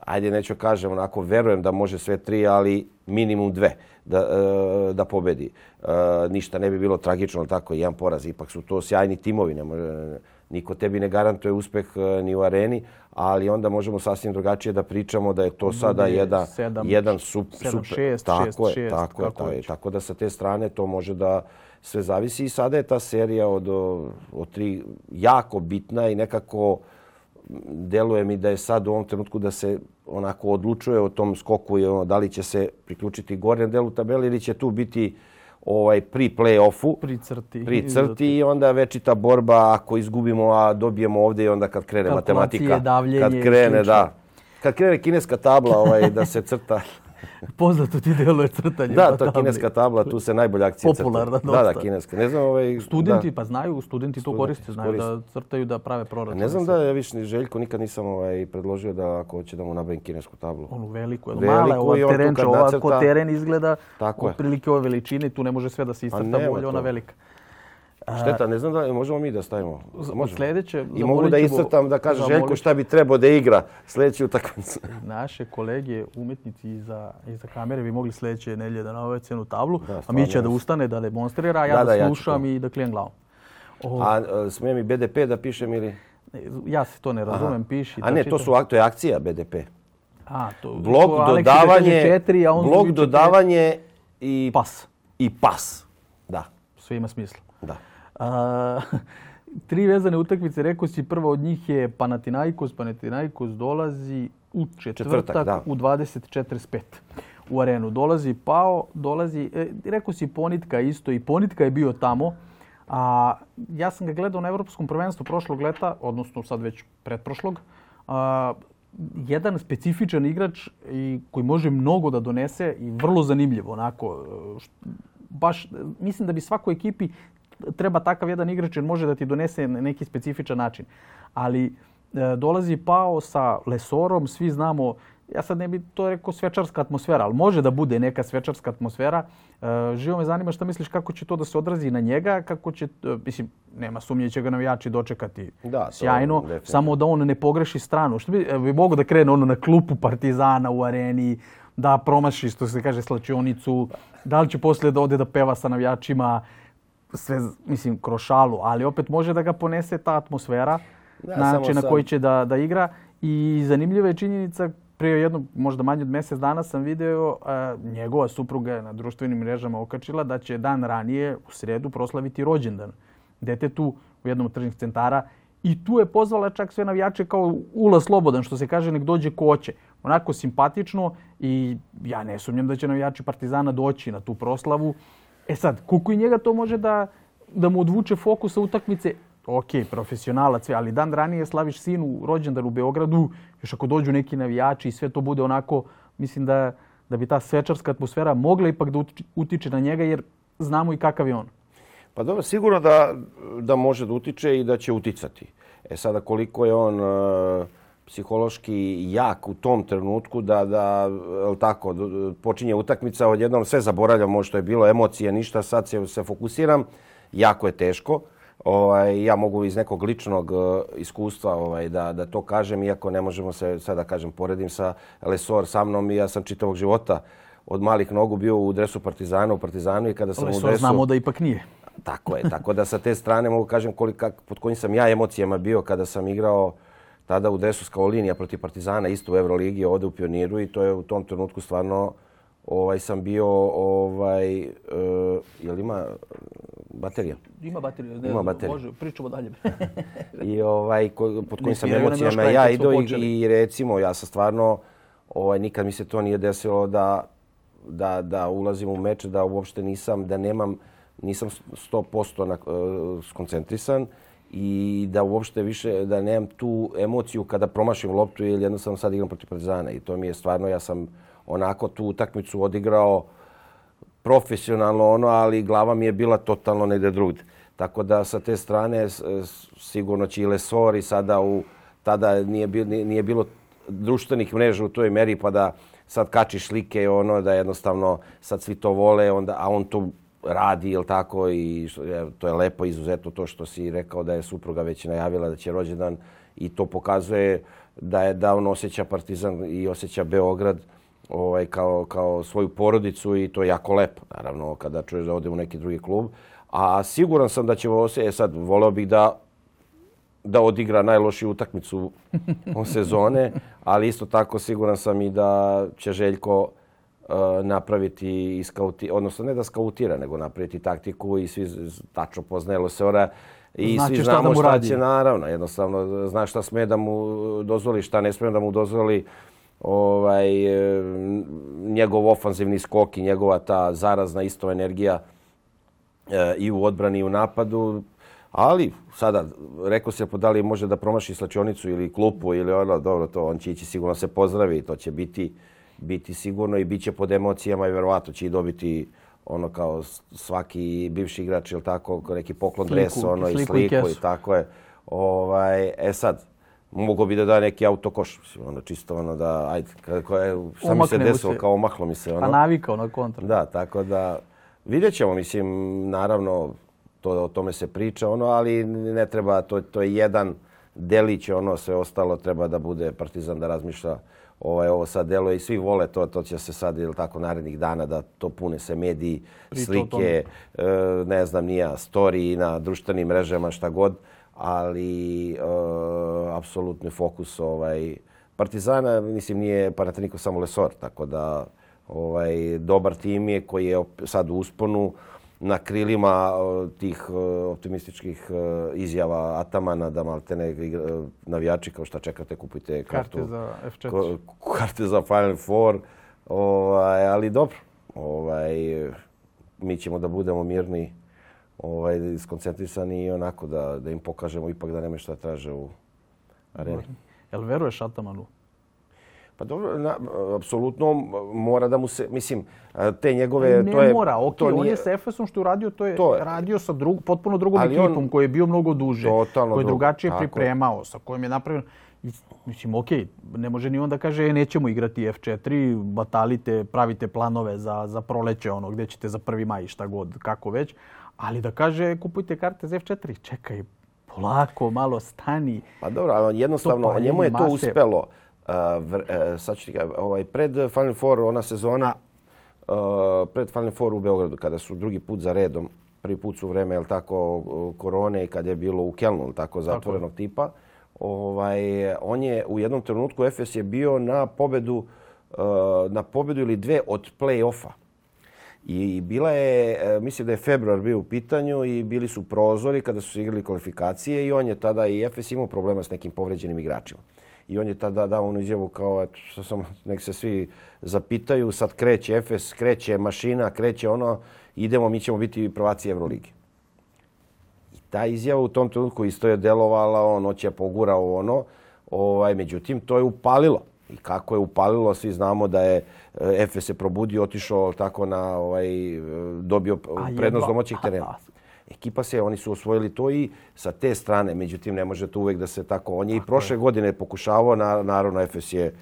ajde neću kažem onako verujem da može sve tri ali minimum dve da, e, da pobedi. E, ništa ne bi bilo tragično tako jedan poraz. Ipak su to sjajni timovi. Ne može, niko tebi ne garantuje uspeh e, ni u areni, ali onda možemo sasvim drugačije da pričamo da je to sada jedan, jedan sup, sedam, super. Šest, tako šest, je, šest, tako, je, tako, je, tako da sa te strane to može da sve zavisi. I sada je ta serija od, od tri jako bitna i nekako deluje mi da je sad u ovom trenutku da se onako odlučuje o tom skoku i ono, da li će se priključiti gornjem delu tabeli ili će tu biti uh, ovaj pri play-offu. Pri crti. Pri crti i onda večita borba ako izgubimo, a dobijemo ovdje i onda kad krene matematika. Kad krene, da. Kad krene kineska tabla ovaj, da se crta. Poznato ti delo je crtanje. Da, to kineska tabla, tu se najbolje akcije crta. Popularna dosta. Da, da, kineska. Ne znam, ovaj, studenti, da. pa znaju, studenti to koriste, znaju da crtaju, da prave proračun. Ne znam da je više Željko, nikad nisam ovaj, predložio da ako hoće da mu nabavim kinesku tablu. Onu veliku, veliku mala, ova terenča, ovako teren izgleda, Tako otprilike ove veličine, tu ne može sve da se iscrta bolje, ona velika. Šteta, ne znam da možemo mi da stavimo. Možemo. Sljedeće, I mogu da iscrtam da kaže Željko šta bi trebao da igra sljedeći utakmicu. Naše kolege, umetnici iza, iza kamere, bi mogli sljedeće nelje da navove cenu tablu, da, a mi će da ustane, da demonstrira, a ja da, da, da slušam ja i da klijem glavom. O... A, a smijem i BDP da pišem ili? Ja se to ne razumem, Aha. piši. A ne, to, su, to je akcija BDP. A, to, blok to, dodavanje, četiri, a on blok dodavanje i pas. I pas, da. Sve ima smisla. Da. A, tri vezane utakmice, rekao si, prva od njih je Panathinaikos. Panathinaikos dolazi u četvrtak, četvrtak u 20.45 u arenu. Dolazi Pao, dolazi, e, rekao si Ponitka isto i Ponitka je bio tamo. A, ja sam ga gledao na Evropskom prvenstvu prošlog leta, odnosno sad već pretprošlog. A, jedan specifičan igrač i koji može mnogo da donese i vrlo zanimljivo onako baš mislim da bi svakoj ekipi treba takav jedan igrač jer može da ti donese neki specifičan način. Ali e, dolazi Pao sa Lesorom, svi znamo, ja sad ne bi to rekao svečarska atmosfera, ali može da bude neka svečarska atmosfera. E, živo me zanima šta misliš kako će to da se odrazi na njega, kako će, e, mislim, nema sumnje će ga navijači dočekati da, sjajno, samo da on ne pogreši stranu. Što bi, bi mogo da krene ono na klupu Partizana u areni, da promaši, što se kaže, slačionicu, da li će poslije da ode da peva sa navijačima, sve, mislim, kroz šalu, ali opet može da ga ponese ta atmosfera, ja, način na koji će da, da igra. I zanimljiva je činjenica, prije jedno, možda manje od mjesec dana sam video, uh, njegova supruga na društvenim mrežama okačila da će dan ranije, u sredu, proslaviti rođendan. Dete tu u jednom od tržnih centara i tu je pozvala čak sve navijače kao ula slobodan, što se kaže, nek dođe ko će. Onako simpatično i ja ne sumnjam da će navijači Partizana doći na tu proslavu. E sad, koliko i njega to može da, da mu odvuče fokus sa utakmice, ok, profesionalac, ali dan ranije slaviš sinu rođendan u Beogradu, još ako dođu neki navijači i sve to bude onako, mislim da, da bi ta svečarska atmosfera mogla ipak da utiče na njega, jer znamo i kakav je on. Pa dobro, sigurno da, da može da utiče i da će uticati. E sada koliko je on... Uh psihološki jak u tom trenutku da, da tako, počinje utakmica, odjednom sve zaboravljam, možda što je bilo emocije, ništa, sad se, se fokusiram, jako je teško. Ovaj, ja mogu iz nekog ličnog uh, iskustva ovaj, da, da to kažem, iako ne možemo se, sad da kažem, poredim sa Lesor sa mnom i ja sam čitavog života od malih nogu bio u dresu Partizana, u Partizanu i kada sam Ali u dresu... znamo da ipak nije. Tako je, tako da sa te strane mogu kažem koliko, pod kojim sam ja emocijama bio kada sam igrao tada u dresu Skaolinija protiv Partizana, isto u Euroligi, ovde u Pioniru i to je u tom trenutku stvarno ovaj sam bio ovaj uh, jel ima baterija? Ima baterija, ne, ima baterija. može, pričamo dalje. I ovaj ko, pod kojim sam emocijama ja ido i, i recimo ja sam stvarno ovaj nikad mi se to nije desilo da da da ulazim u meč da uopšte nisam da nemam nisam 100% na, uh, skoncentrisan i da uopšte više da nemam tu emociju kada promašim loptu ili jednostavno sad igram protiv Partizana i to mi je stvarno ja sam onako tu utakmicu odigrao profesionalno ono, ali glava mi je bila totalno negde drugde. Tako da sa te strane sigurno će i Lesori sada u, tada nije, bilo, nije bilo društvenih mreža u toj meri pa da sad kačiš slike ono da jednostavno sad svi to vole onda a on to radi ili tako i što, je, to je lepo izuzetno to što si rekao da je supruga već najavila da će rođendan i to pokazuje da je da on osjeća Partizan i osjeća Beograd ovaj, kao, kao svoju porodicu i to je jako lepo, naravno, kada čuješ da ode u neki drugi klub. A siguran sam da će ovo e sad, voleo bih da da odigra najlošiju utakmicu o sezone, ali isto tako siguran sam i da će Željko napraviti iskauti, odnosno ne da skautira, nego napraviti taktiku i svi tačno poznaje Losora i znači svi znamo šta, šta će naravno. Jednostavno, znaš šta sme da mu dozvoli, šta ne sme da mu dozvoli. Uh, ovaj, e, njegov ofanzivni skok i njegova ta zarazna isto energija e, i u odbrani i u napadu. Ali sada, rekao se po da li može da promaši slačionicu ili klupu ili ono, dobro, to on će ići sigurno se pozdravi to će biti, biti sigurno i bit će pod emocijama i verovatno će i dobiti ono kao svaki bivši igrač ili tako, neki poklon sliku, dres, ono i sliku i, i tako je. Ovaj, e sad, mogo bi da da neki autokoš, mislim, ono, čisto ono da, ajde, kako je, šta mi se desilo, kao omahlo mi se, ono. Pa navikao na kontra. Da, tako da, vidjet ćemo, mislim, naravno, to, o tome se priča, ono, ali ne treba, to, to je jedan delić, ono, sve ostalo treba da bude partizan da razmišlja ovaj, ovo sad delo i svi vole to, to će se sad, ili tako, narednih dana da to pune se mediji, Priča slike, e, ne znam, nija, story na društvenim mrežama, šta god ali uh, apsolutni fokus ovaj Partizana mislim nije Panathinaikos samo Lesor tako da ovaj dobar tim je koji je sad u usponu na krilima tih optimističkih uh, izjava Atamana da maltene uh, navijači kao šta čekate kupite kartu karte za F4 karte za Final Four ovaj ali dobro ovaj mi ćemo da budemo mirni ovaj, skoncentrisani i onako da, da im pokažemo ipak da nema šta traže u areni. Jel veruješ Atamanu? Pa dobro, na, apsolutno mora da mu se, mislim, te njegove... Ne to je, mora, ok, to nije, on je sa Efesom što je uradio, to je, to je radio sa drug, potpuno drugom ekipom on, koji je bio mnogo duže, koji je drugačije tako. pripremao, sa kojim je napravio... Mislim, ok, ne može ni on da kaže e, nećemo igrati F4, batalite, pravite planove za, za proleće, ono, gdje ćete za prvi maj, šta god, kako već. Ali da kaže kupujte karte za F4, čekaj, polako, malo stani. Pa dobro, ali jednostavno, to njemu je to uspelo. Uh, sad ću ti ovaj, pred Final Four, ona sezona, uh, pred Final Four u Beogradu, kada su drugi put za redom, prvi put su vreme, jel tako, korone i kad je bilo u Kelnu, tako, zatvorenog tako. tipa, ovaj, on je u jednom trenutku, Efes je bio na pobedu, na pobedu ili dve od play-offa. I bila je, e, mislim da je februar bio u pitanju i bili su prozori kada su igrali kvalifikacije i on je tada i Efes imao problema s nekim povređenim igračima. I on je tada dao onu izjavu kao, eto, što sam, nek se svi zapitaju, sad kreće Efes, kreće mašina, kreće ono, idemo, mi ćemo biti prvaci Euroligi. I ta izjava u tom trenutku isto je delovala, ono će pogurao ono, ovaj, međutim, to je upalilo. I kako je upalilo, svi znamo da je Efe se probudio, otišao tako na ovaj dobio prednost domaćih terena. Ekipa se, oni su osvojili to i sa te strane, međutim ne može to uvek da se tako. On je i prošle godine pokušavao, na, naravno Efes je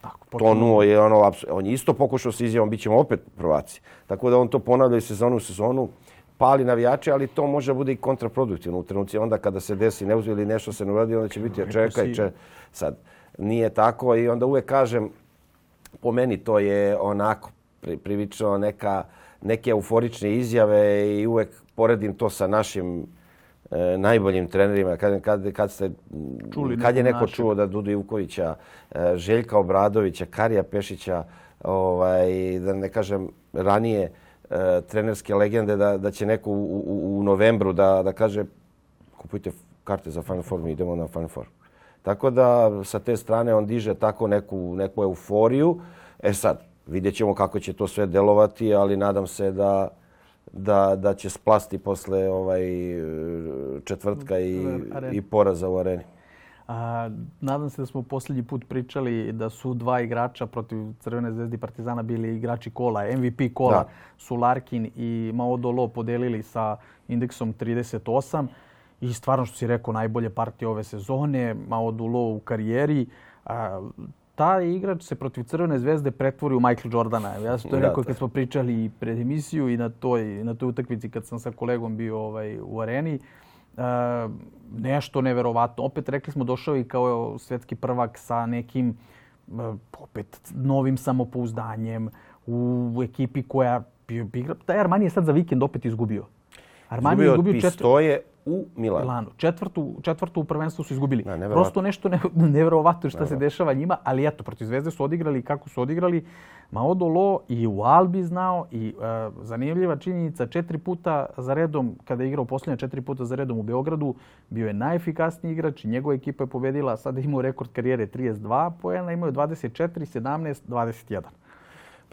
tako, tonuo, je ono, on je isto pokušao se izjavom, bit ćemo opet prvaci. Tako da on to ponavlja i sezonu u sezonu, pali navijače, ali to može bude i kontraproduktivno u trenuci. Onda kada se desi neuzo ili nešto se ne uradi, onda će biti, čekaj, če, sad nije tako i onda uvek kažem, po meni to je onako pri, privično neka, neke euforične izjave i uvek poredim to sa našim e, najboljim trenerima. Kad, kad, kad, ste, Čuli kad je neko čuo da Dudu Ivkovića, e, Željka Obradovića, Karija Pešića, ovaj, da ne kažem ranije, e, trenerske legende da, da će neko u, u, u novembru da, da kaže kupujte karte za Final Four, mi idemo na Final Four. Tako da sa te strane on diže tako neku, neku euforiju. E sad, vidjet ćemo kako će to sve delovati, ali nadam se da, da, da će splasti posle ovaj četvrtka i, i poraza u areni. A, nadam se da smo posljednji put pričali da su dva igrača protiv Crvene zvezde i Partizana bili igrači kola. MVP kola Da. su Larkin i Maodolo podelili sa indeksom 38. I stvarno što si rekao, najbolje partije ove sezone, Maodolo u karijeri. A, taj igrač se protiv Crvene zvezde pretvori u Michael Jordana. Ja sam to Da, rekao kad smo pričali i pred emisiju i na toj, na toj utakmici kad sam sa kolegom bio ovaj, u areni. E, nešto neverovatno. Opet rekli smo došao i kao svetski prvak sa nekim e, opet novim samopouzdanjem u ekipi koja igra. Taj Armani je sad za vikend opet izgubio. Armani je Izgubio od izgubio četiri... u Milanu. Milanu. Četvrtu, četvrtu u prvenstvu su izgubili. Da. Prosto nešto ne, neverovatno šta se dešava njima, ali eto, protiv Zvezde su odigrali kako su odigrali. Maodolo i u Albi znao i e, zanimljiva činjenica, četiri puta za redom, kada je igrao posljednje četiri puta za redom u Beogradu, bio je najefikasniji igrač i njegova ekipa je pobedila, sada imao rekord karijere 32 poena, imao je 24, 17, 21.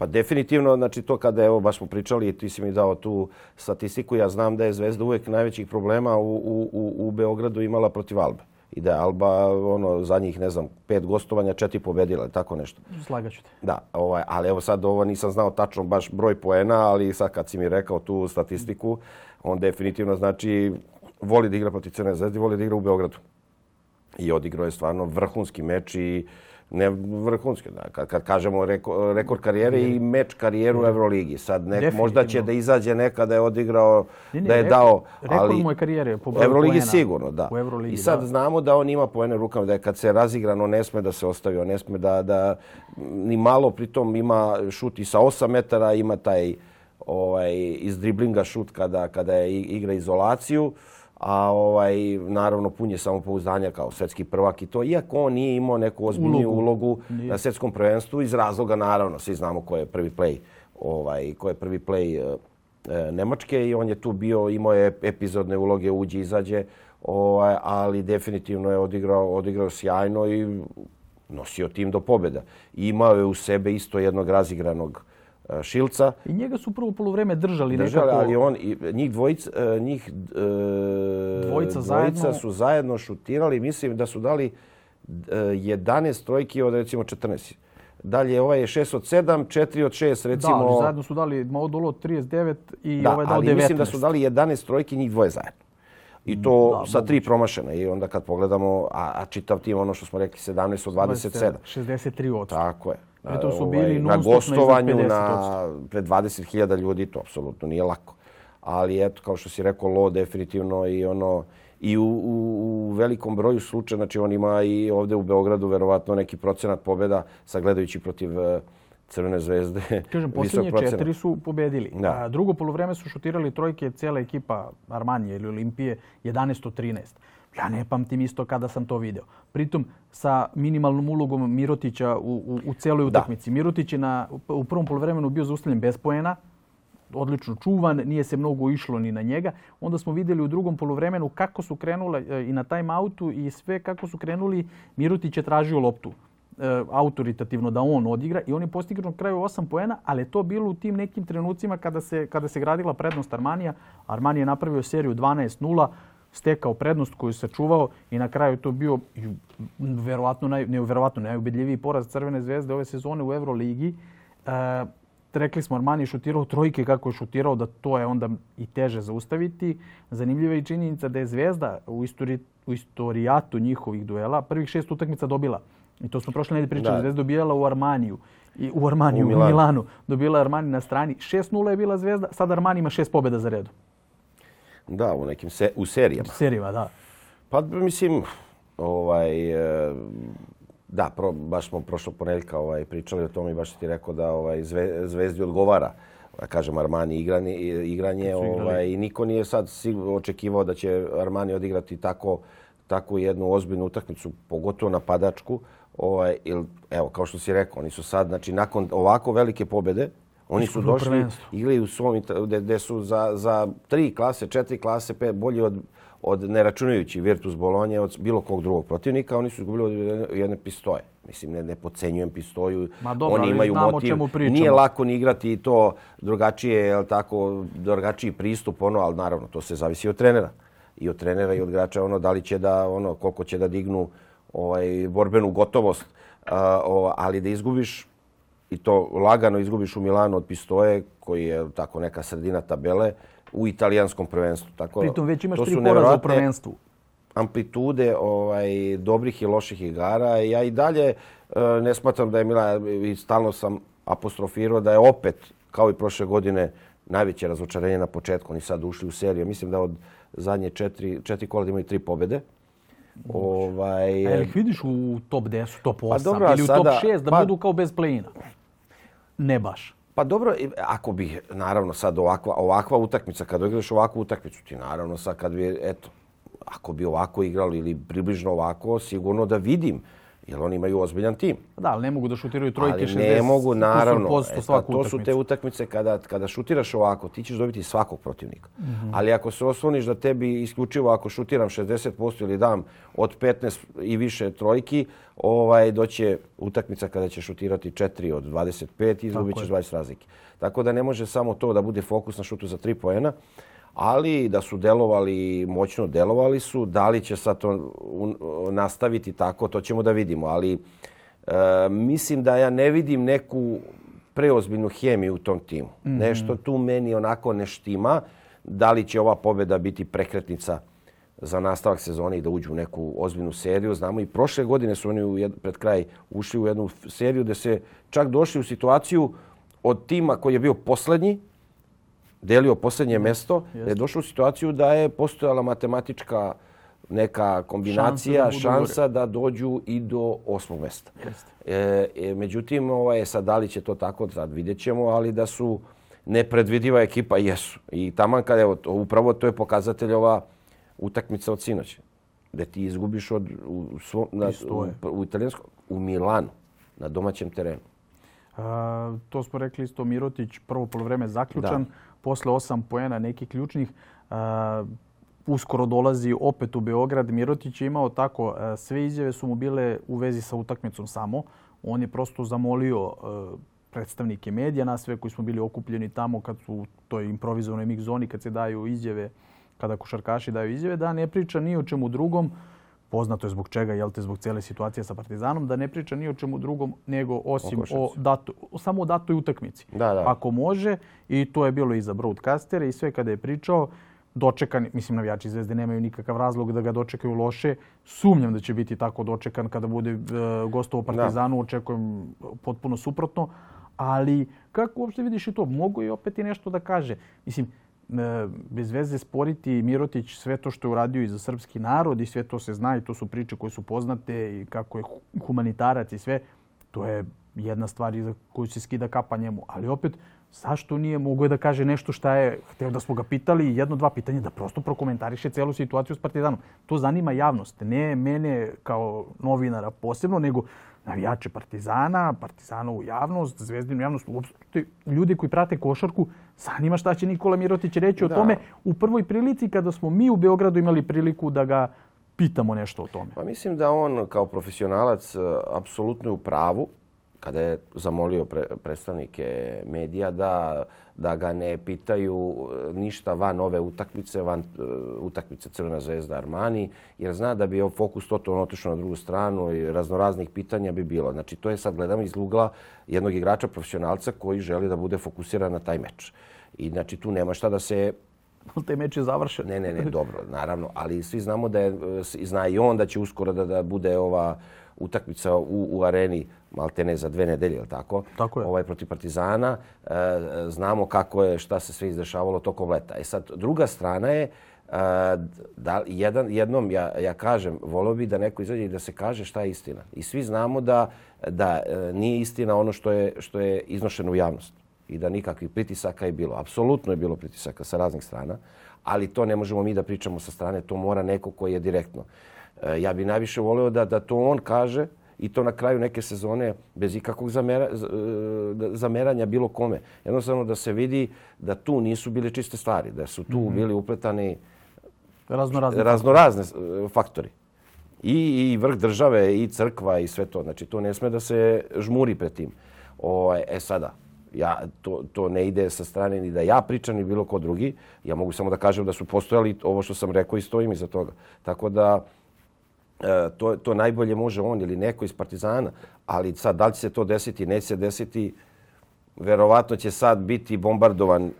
Pa definitivno, znači to kada evo baš smo pričali i ti si mi dao tu statistiku, ja znam da je Zvezda uvek najvećih problema u, u, u, u Beogradu imala protiv Albe. I da je Alba ono, zadnjih, ne znam, pet gostovanja, četiri pobedila, tako nešto. Slagaću te. Da, ovaj, ali evo sad ovo nisam znao tačno baš broj poena, ali sad kad si mi rekao tu statistiku, on definitivno znači voli da igra protiv Crne zvezde, voli da igra u Beogradu. I odigrao je stvarno vrhunski meč i ne vrhunski, da, kad, kad kažemo reko, rekord karijere i meč karijeru u Euroligi. Sad nek, možda će da izađe nekada da je odigrao, Ne, ne, da je re- dao, rekord ali mu je karijere po broju Euroligi poena. sigurno, da. U Euroligi, I sad da. znamo da on ima poene rukama, da je kad se razigrano ne sme da se ostavi, on ne sme da, da ni malo, pritom ima šut i sa 8 metara, ima taj ovaj, iz driblinga šut kada, kada je igra izolaciju, a ovaj, naravno pun je samopouzdanja kao svetski prvak i to, iako on nije imao neku ozbiljniju Ulogu. ulogu, na svetskom prvenstvu iz razloga, naravno, svi znamo ko je prvi play, ovaj, ko je prvi play e, Nemačke i on je tu bio, imao je epizodne uloge, uđe, izađe, ovaj, ali definitivno je odigrao, odigrao sjajno i nosio tim do pobjeda. I imao je u sebe isto jednog razigranog e, Šilca, I njega su prvo polovreme držali, držali, nekako. ali on, i njih dvojica, e, njih e, Dvojica dvojica zajedno. su zajedno šutirali, mislim da su dali e, 11 trojki od recimo 14. Dalje, ovaj je 6 od 7, 4 od 6, recimo... Da, ali zajedno su dali Maodolo 39 i Da, ovaj dao ali 19. mislim da su dali 11 trojki, njih dvoje zajedno. I to Da, sa tri promašena. I onda kad pogledamo, a, a čitav tim, ono što smo rekli, 17 od 27. 63 od. Tako je. Pritom su Ovaj, bili na gostovanju 50%. na pred 20.000 ljudi, to apsolutno nije lako. Ali eto, kao što si rekao, Lo definitivno i ono i u, u, u velikom broju slučaja, znači on ima i ovde u Beogradu verovatno neki procenat pobjeda sagledajući protiv eh, Crvene zvezde. Kažem, posljednje procenat. četiri su pobedili. Da. A drugo polovreme su šutirali trojke cijela ekipa Armanije ili Olimpije 11 od 13. Ja ne pamtim isto kada sam to video. Pritom sa minimalnom ulogom Mirotića u, u, u cijeloj utakmici. Mirotić je na, u prvom polovremenu bio zaustavljen bez poena, odlično čuvan, nije se mnogo išlo ni na njega. Onda smo vidjeli u drugom polovremenu kako su krenule e, i na time outu i sve kako su krenuli. Mirotić je tražio loptu e, autoritativno da on odigra i on je postigao na kraju 8 poena, ali je to bilo u tim nekim trenucima kada se, kada se gradila prednost Armanija. Armanija je napravio seriju 12-0, stekao prednost koju se čuvao i na kraju to bio verovatno, naj, ne, verovatno najubedljiviji poraz Crvene zvezde ove sezone u Euroligi. E, rekli smo Armani je šutirao trojke kako je šutirao, da to je onda i teže zaustaviti. Zanimljiva je činjenica da je Zvezda u, istori, u istorijatu njihovih duela prvih šest utakmica dobila. I to smo prošle nedelje pričali. Da. Zvezda dobijala u Armaniju. I u Armaniju, U u Milanu. Milanu. Dobila Armani na strani. 6-0 je bila Zvezda, sad Armani ima šest pobjeda za. Da, u nekim se, u serijama. Serijima, da. Pa mislim, ovaj, e, Da, pro, baš smo prošlog ponedjeljka ovaj, pričali o tome i baš ti rekao da ovaj, zve, Zvezdi odgovara da kažem Armani igranje, igranje ovaj, i niko nije sad očekivao da će Armani odigrati tako, tako jednu ozbiljnu utakmicu, pogotovo napadačku. Ovaj, il, evo, kao što si rekao, oni su sad, znači, nakon ovako velike pobjede, oni su došli, igraju u svom, gde su za, za tri klase, četiri klase, pet, bolji od, od neračunajući Virtus Bolonje od bilo kog drugog protivnika, oni su izgubili od jedne pistoje. Mislim, ne, ne podcenjujem pistoju. Ma dobro, oni imaju motiv. Nije lako ni igrati to drugačije, je tako, drugačiji pristup, ono, ali naravno, to se zavisi od trenera. I od trenera i od igrača, ono, da li će da, ono, koliko će da dignu ovaj, borbenu gotovost. Uh, o, ali da izgubiš i to lagano izgubiš u Milanu od pistoje, koji je tako neka sredina tabele, u italijanskom prvenstvu. Tako, Pritom već imaš tri poraza u prvenstvu. Amplitude ovaj, dobrih i loših igara. Ja i dalje e, ne smatram da je Milan, i stalno sam apostrofirao da je opet, kao i prošle godine, najveće razočarenje na početku. Oni sad ušli u seriju. Mislim da od zadnje četiri, četiri kola imaju tri pobjede. Ovaj, A je li vidiš u top 10, top 8 pa dobro, ili u top 6 da pa, budu kao bez play-ina? Ne baš. Pa dobro, ako bi, naravno, sad ovakva, ovakva utakmica, kad igraš ovakvu utakmicu, ti naravno sad kad bi, eto, ako bi ovako igrali ili približno ovako, sigurno da vidim jer oni imaju ozbiljan tim. Da, ali ne mogu da šutiraju trojke 60. Ne mogu, naravno. E, pa, to su te utakmice kada, kada šutiraš ovako, ti ćeš dobiti svakog protivnika. Mm -hmm. Ali ako se osloniš da tebi isključivo ako šutiram 60% ili dam od 15 i više trojki, ovaj doće utakmica kada će šutirati 4 od 25 i izgubit ćeš 20 razlike. Tako da ne može samo to da bude fokus na šutu za 3 poena ali da su delovali, moćno delovali su. Da li će sad to nastaviti tako, to ćemo da vidimo. Ali e, mislim da ja ne vidim neku preozbiljnu hemiju u tom timu. Mm -hmm. Nešto tu meni onako ne štima. Da li će ova pobjeda biti prekretnica za nastavak sezone i da uđu u neku ozbiljnu seriju. Znamo i prošle godine su oni u jed, pred kraj ušli u jednu seriju gde se čak došli u situaciju od tima koji je bio poslednji, delio posljednje mjesto, je došao u situaciju da je postojala matematička neka kombinacija, šansa, šansa da dođu i do osmog mjesta. E, e, međutim, ovaj, sad da li će to tako, sad vidjet ćemo, ali da su nepredvidiva ekipa, jesu. I tamo kad, evo, to, upravo to je pokazatelj ova utakmica od sinoća. Da ti izgubiš od, u, svo, na, u, u, italijanskom, u Milanu, na domaćem terenu. A, to smo rekli isto Mirotić, prvo polovreme zaključan. Da posle osam poena nekih ključnih, uh, uskoro dolazi opet u Beograd. Mirotić je imao tako, uh, sve izjave su mu bile u vezi sa utakmicom samo. On je prosto zamolio uh, predstavnike medija, nas sve koji smo bili okupljeni tamo kad su u toj improvizovanoj mix zoni, kad se daju izjave, kada košarkaši daju izjave, da ne priča ni o čemu drugom, poznato je zbog čega, jel te, zbog cijele situacije sa Partizanom, da ne priča ni o čemu drugom nego osim o, dato, samo o datoj utakmici. Da, da. Ako može, i to je bilo i za broadcastere i sve kada je pričao, dočekan, mislim navijači Zvezde nemaju nikakav razlog da ga dočekaju loše. Sumnjam da će biti tako dočekan kada bude uh, gostovo Partizanu, da. očekujem potpuno suprotno. Ali kako uopšte vidiš i to? Mogu i opet i nešto da kaže. Mislim, E, E, bez veze sporiti Mirotić sve to što je uradio i za srpski narod i sve to se zna i to su priče koje su poznate i kako je humanitarac i sve. To je jedna stvar za koju se skida kapa njemu. Ali opet, zašto nije mogo da kaže nešto šta je hteo da smo ga pitali jedno, dva pitanja, da prosto prokomentariše celu situaciju s Partizanom. To zanima javnost, ne mene kao novinara posebno, nego navijače Partizana, Partizanovu javnost, Zvezdinu javnost, uopšte ljudi koji prate košarku, zanima šta će Nikola Mirotić reći da. o tome u prvoj prilici kada smo mi u Beogradu imali priliku da ga pitamo nešto o tome. Pa mislim da on kao profesionalac e, apsolutno je u pravu kada je zamolio pre, predstavnike medija da da ga ne pitaju e, ništa van ove utakmice, van uh, utakmice Crvena zvezda Armani, jer zna da bi fokus totalno otišao na drugu stranu i raznoraznih pitanja bi bilo. Znači, to je sad gledamo iz ugla jednog igrača profesionalca koji želi da bude fokusiran na taj meč. I znači, tu nema šta da se taj meč je završen. Ne, ne, ne, dobro, naravno. Ali svi znamo da je, zna i on da će uskoro da, da bude ova utakmica u, u areni maltene za dve nedelje, ili tako? Tako je. Ovaj, protiv Partizana. E, znamo kako je, šta se sve izdešavalo tokom leta. E sad, druga strana je, da, jedan, jednom ja, ja kažem, volio bi da neko izađe i da se kaže šta je istina. I svi znamo da, da e, nije istina ono što je, što je iznošeno u javnost i da nikakvih pritisaka je bilo. Apsolutno je bilo pritisaka sa raznih strana, ali to ne možemo mi da pričamo sa strane, to mora neko koji je direktno. E, ja bih najviše volio da, da to on kaže i to na kraju neke sezone bez ikakvog zamera, e, zameranja bilo kome. Jednostavno da se vidi da tu nisu bile čiste stvari, da su tu mm -hmm. bili upletani raznorazne, raznorazne faktori. I, I vrh države, i crkva, i sve to. Znači, to ne sme da se žmuri pred tim. O, e sada, ja, to, to ne ide sa strane ni da ja pričam ni bilo ko drugi. Ja mogu samo da kažem da su postojali ovo što sam rekao i stojim iza toga. Tako da, E, to, to najbolje može on ili neko iz Partizana. Ali sad, da li će se to desiti, neće se desiti, verovatno će sad biti bombardovan e,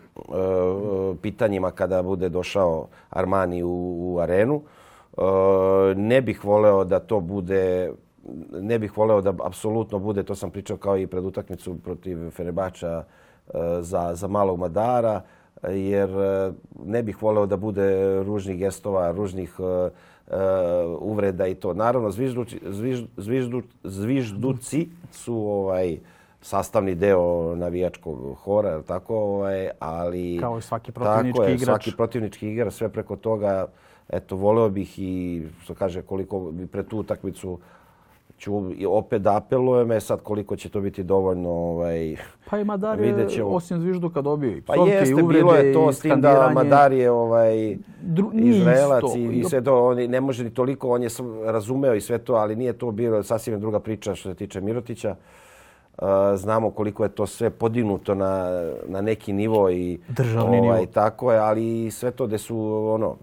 pitanjima kada bude došao Armani u, u arenu. E, ne bih voleo da to bude ne bih voleo da apsolutno bude, to sam pričao kao i pred utakmicu protiv Fenebača e, za, za malog Madara, jer e, ne bih voleo da bude ružnih gestova, ružnih uh, uvreda i to. Naravno, zvižduci, zviž, zviždu, zvižduci su ovaj, sastavni deo navijačkog hora, tako, ovaj, ali... Kao i svaki protivnički tako je, igrač. Svaki protivnički igrač, sve preko toga. Eto, voleo bih i, što kaže, koliko bi pre tu utakmicu ću opet da apelujem, e sad koliko će to biti dovoljno, ovaj, Pa i Madar je, osim zviždu kad dobio i pa jeste, i uvrede bilo je to s tim da Madar je ovaj, Dru, Izraelac i, i sve to, on ne može ni toliko, on je razumeo i sve to, ali nije to bilo sasvim druga priča što se tiče Mirotića. Uh, znamo koliko je to sve podignuto na, na neki nivo i državni ovaj, nivo. Tako je, ali sve to gde su ono,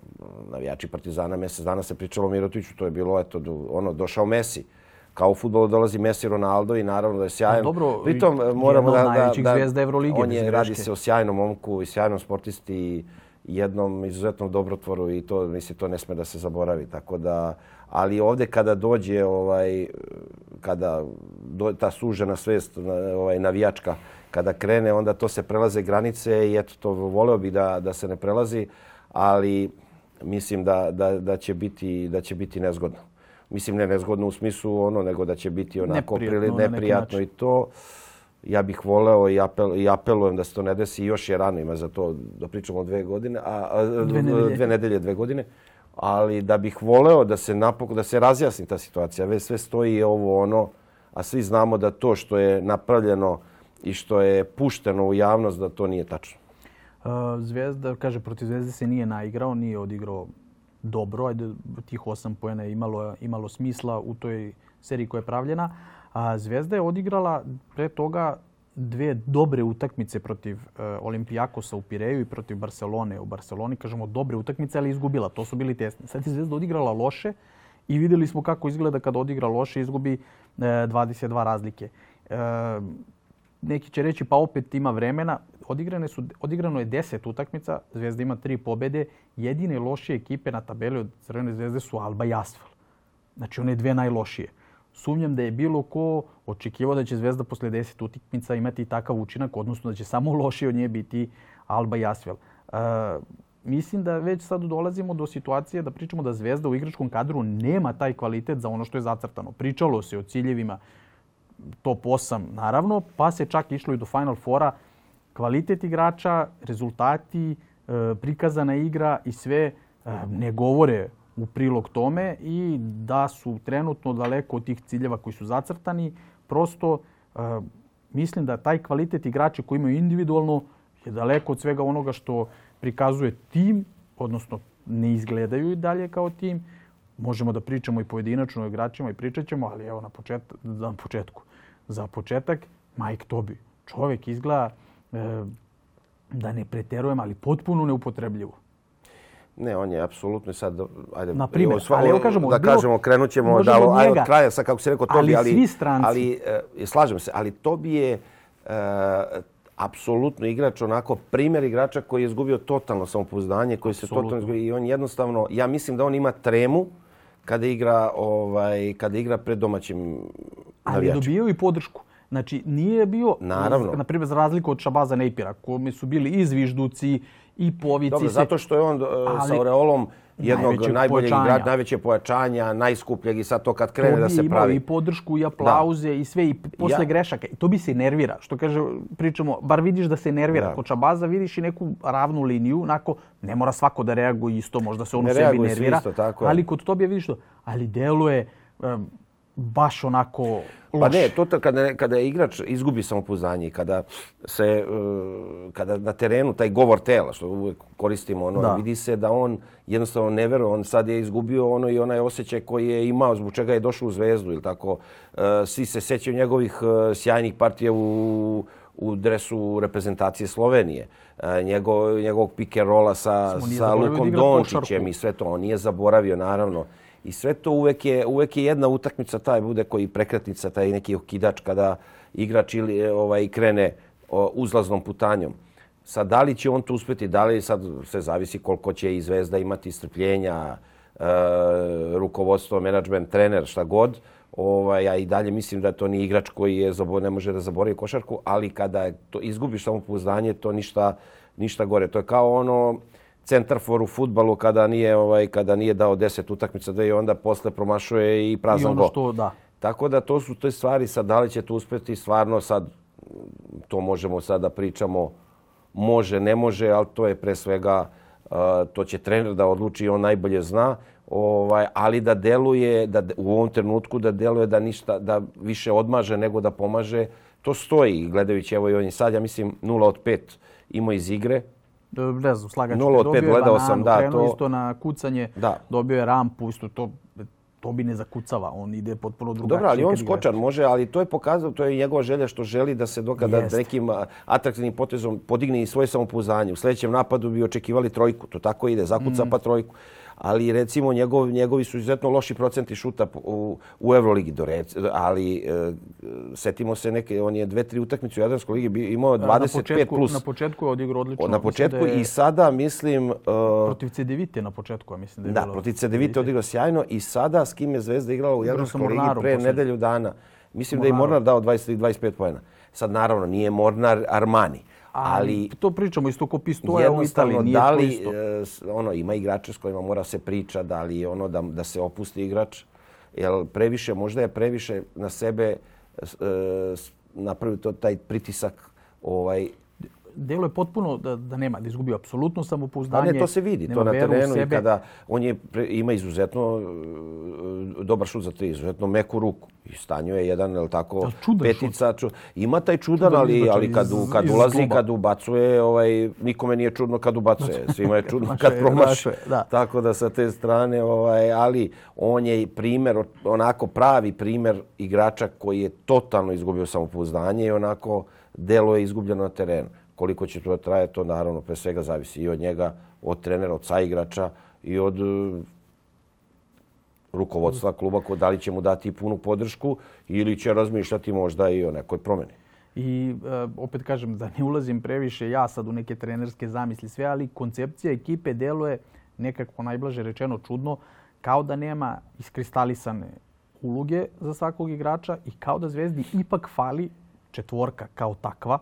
navijači Partizana, mjesec dana se pričalo o Mirotiću, to je bilo eto, ono, došao Messi kao u futbolu dolazi Messi Ronaldo i naravno da je sjajan. dobro, Pritom moramo da, da, da, zvijezda Evrolige. On je, radi se o sjajnom momku i sjajnom sportisti i jednom izuzetnom dobrotvoru i to mislim to ne sme da se zaboravi tako da ali ovdje kada dođe ovaj kada do, ta sužena svest ovaj navijačka kada krene onda to se prelaze granice i eto to voleo bi da da se ne prelazi ali mislim da, da, da će biti da će biti nezgodno mislim ne nezgodno u smislu ono, nego da će biti onako neprijatno, neprijatno i to. Ja bih voleo i, apel, i apelujem da se to ne desi. Još je rano ima za to da pričamo dve godine, a, a dve, nedelje. dve nedelje, dve godine. Ali da bih voleo da se napok, da se razjasni ta situacija. Već sve stoji ovo ono, a svi znamo da to što je napravljeno i što je pušteno u javnost, da to nije tačno. Zvezda, kaže, protiv Zvezde se nije naigrao, nije odigrao dobro, ajde tih osam pojena je imalo, imalo smisla u toj seriji koja je pravljena. A Zvezda je odigrala pre toga dve dobre utakmice protiv e, Olimpijakosa u Pireju i protiv Barcelone u Barceloni. Kažemo dobre utakmice, ali izgubila. To su bili tesni. Sad je Zvezda odigrala loše i videli smo kako izgleda kad odigra loše, izgubi e, 22 razlike. E, neki će reći pa opet ima vremena odigrane su, odigrano je 10 utakmica, Zvezda ima tri pobede. Jedine lošije ekipe na tabeli od Crvene zvezde su Alba i Asfal. Znači one dve najlošije. Sumnjam da je bilo ko očekivao da će Zvezda posle 10 utakmica imati takav učinak, odnosno da će samo lošije od nje biti Alba i Asfal. E, mislim da već sad dolazimo do situacije da pričamo da Zvezda u igračkom kadru nema taj kvalitet za ono što je zacrtano. Pričalo se o ciljevima top 8, naravno, pa se čak išlo i do Final Fora kvalitet igrača, rezultati, e, prikazana igra i sve e, ne govore u prilog tome i da su trenutno daleko od tih ciljeva koji su zacrtani. Prosto e, mislim da taj kvalitet igrača koji imaju individualno je daleko od svega onoga što prikazuje tim, odnosno ne izgledaju i dalje kao tim. Možemo da pričamo i pojedinačno o igračima i pričat ćemo, ali evo na, počet, na početku. Za početak, Mike Tobi. Čovjek izgleda E, da ne preterujem, ali potpuno neupotrebljivo. Ne, on je apsolutno sad, ajde, Na primjer, sva, ali evo kažemo, da bilo, kažemo, krenut ćemo da, od, ajde, od kraja, sad kako se rekao, Tobi, ali, ali, svi stranci. ali e, slažem se, ali Tobi je e, apsolutno igrač, onako primjer igrača koji je izgubio totalno samopouzdanje, koji se totalno izgubio i on jednostavno, ja mislim da on ima tremu kada igra, ovaj, kada igra pred domaćim navijačima. Ali dobijaju i podršku Znači, nije bio, Naravno. na primjer, za razliku od Šabaza Nejpira, kome su bili i zvižduci, i povici. Dobro, zato što je on uh, sa Aureolom jednog najboljeg igrača, najveće pojačanja, najskupljeg i sad to kad krene to da se pravi. i podršku i aplauze da. i sve i posle ja. grešaka. To bi se nervira. Što kaže, pričamo, bar vidiš da se nervira. Da. Kod Čabaza vidiš i neku ravnu liniju, onako, ne mora svako da reaguje isto, možda se on ne u sebi nervira. Isto, tako ali kod Tobija vidiš to. Ali deluje, um, baš onako loš. Pa ne, to kada, kada je igrač izgubi samopouzdanje, kada se e, kada na terenu taj govor tela što uvek koristimo, ono, da. vidi se da on jednostavno ne veruje, on sad je izgubio ono i onaj osjećaj koji je imao zbog čega je došao u Zvezdu ili tako. E, svi se sećaju njegovih e, sjajnih partija u u dresu reprezentacije Slovenije. Njegov, njegovog pike rola sa, sa Lukom Dončićem i sve to. On nije zaboravio, naravno. I sve to uvek je, uvek je jedna utakmica taj bude koji prekretnica, taj neki okidač kada igrač ili e, ovaj krene uzlaznom putanjom. Sad, da li će on to uspjeti, da li sad se zavisi koliko će i Zvezda imati strpljenja, e, rukovodstvo, menadžment, trener, šta god. Ovaj, ja i dalje mislim da to ni igrač koji je zabor, ne može da zaboravi košarku, ali kada to izgubiš samopouzdanje, to ništa, ništa gore. To je kao ono, centarfor u futbalu kada nije ovaj kada nije dao 10 utakmica da je onda posle promašuje i prazan gol. I ono što da. Tako da to su te stvari sad da li će to uspeti stvarno sad to možemo sad da pričamo može ne može al to je pre svega uh, to će trener da odluči on najbolje zna ovaj ali da deluje da u ovom trenutku da deluje da ništa da više odmaže nego da pomaže to stoji gledajući evo i on sad ja mislim 0 od 5 ima iz igre ne znam, slagačke. 0 od 5 gledao sam, da. To... isto na kucanje, da. dobio je rampu, isto to to bi ne zakucava, on ide potpuno drugačije. Dobro, ali on skočan može, ali to je pokazao, to je njegova želja što želi da se dokada Jest. nekim atraktivnim potezom podigne i svoje samopouzdanje. U sljedećem napadu bi očekivali trojku, to tako ide, zakuca mm. pa trojku ali recimo njegov, njegovi su izuzetno loši procenti šuta u, u Euroligi do rec, ali e, setimo se neke, on je dve, tri utakmice u Jadranskoj ligi imao 25 na početku, plus. Na početku je odigrao odlično. Na početku je, i sada mislim... Uh, protiv CDVite na početku, ja mislim da je Da, protiv CDVite odigrao sjajno i sada s kim je Zvezda igrala u Jadranskoj ligi pre posljedno. nedelju dana. Mislim Mornaru. da je Mornar dao 20-25 pojena. Sad naravno nije Mornar Armani. Ali to pričamo isto ko pistoja u Italiji, nije da li, isto. E, ono, ima igrače s kojima mora se priča da li ono da, da se opusti igrač. Jel previše, možda je previše na sebe e, napravio to taj pritisak ovaj delo je potpuno da, da nema, da izgubio apsolutno samopouzdanje. Pa ne, to se vidi, to na terenu i kada on je, ima izuzetno e, dobar šut za tri, izuzetno meku ruku. I stanju je jedan, je tako, petica. Ču, ima taj čudan, ali, ali kad, kad iz ulazi, kluba. kad ubacuje, ovaj, nikome nije čudno kad ubacuje. Svima je čudno kad promaše. Da. Tako da sa te strane, ovaj, ali on je primjer, onako pravi primjer igrača koji je totalno izgubio samopouzdanje i onako delo je izgubljeno na terenu koliko će to traje, to naravno pre svega zavisi i od njega, od trenera, od saigrača i od e, rukovodstva kluba ko da li će mu dati punu podršku ili će razmišljati možda i o nekoj promjeni. I e, opet kažem da ne ulazim previše ja sad u neke trenerske zamisli sve, ali koncepcija ekipe deluje nekako najblaže rečeno čudno, kao da nema iskristalisane uloge za svakog igrača i kao da Zvezdi ipak fali četvorka kao takva.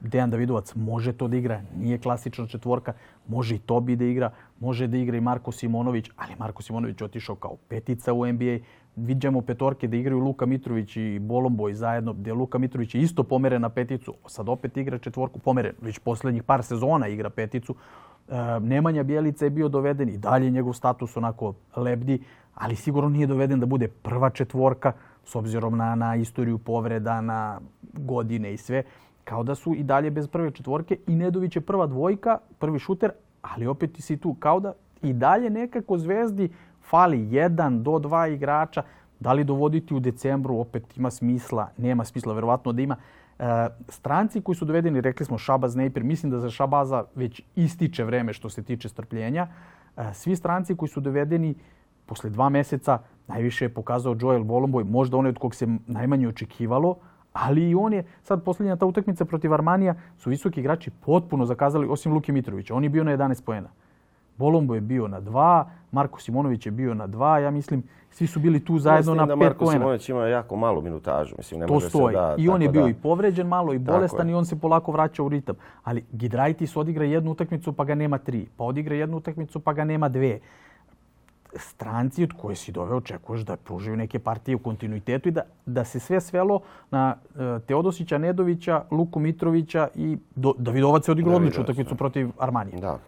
Dejan Davidovac može to da igra, nije klasična četvorka, može i Tobi da igra, može da igra i Marko Simonović, ali Marko Simonović otišao kao petica u NBA. Viđamo petorke da igraju Luka Mitrović i Bolomboj zajedno, gdje Luka Mitrović je isto pomeren na peticu, sad opet igra četvorku, pomeren, već posljednjih par sezona igra peticu. E, Nemanja Bjelica je bio doveden i dalje njegov status onako lebdi, ali sigurno nije doveden da bude prva četvorka s obzirom na, na istoriju povreda, na godine i sve kao da su i dalje bez prve četvorke i Nedović je prva dvojka, prvi šuter, ali opet si tu kao da i dalje nekako zvezdi fali jedan do dva igrača. Da li dovoditi u decembru opet ima smisla, nema smisla, verovatno da ima. E, stranci koji su dovedeni, rekli smo Šabaz, Nejpir, mislim da za Šabaza već ističe vreme što se tiče strpljenja. E, svi stranci koji su dovedeni posle dva meseca, najviše je pokazao Joel Bolomboj, možda onaj od kog se najmanje očekivalo, Ali i on je, sad posljednja ta utakmica protiv Armanija, su visoki igrači potpuno zakazali, osim Luki Mitrovića. On je bio na 11 pojena. Bolombo je bio na dva, Marko Simonović je bio na dva, ja mislim, svi su bili tu zajedno na pet pojena. Marko Simonović ima jako malu minutažu. Mislim, ne to može stoji. Se da, I on je bio da. i povređen malo i bolestan i on se polako vraća u ritam. Ali Gidraitis odigra jednu utakmicu pa ga nema tri. Pa odigra jednu utakmicu pa ga nema dve. Stranci od koje si doveo očekuješ da pružaju neke partije u kontinuitetu i da, da se sve svelo na uh, Teodosića, Nedovića, Luku Mitrovića i do, Davidovac je odigrao odličnu utakmicu protiv Armanije. Da.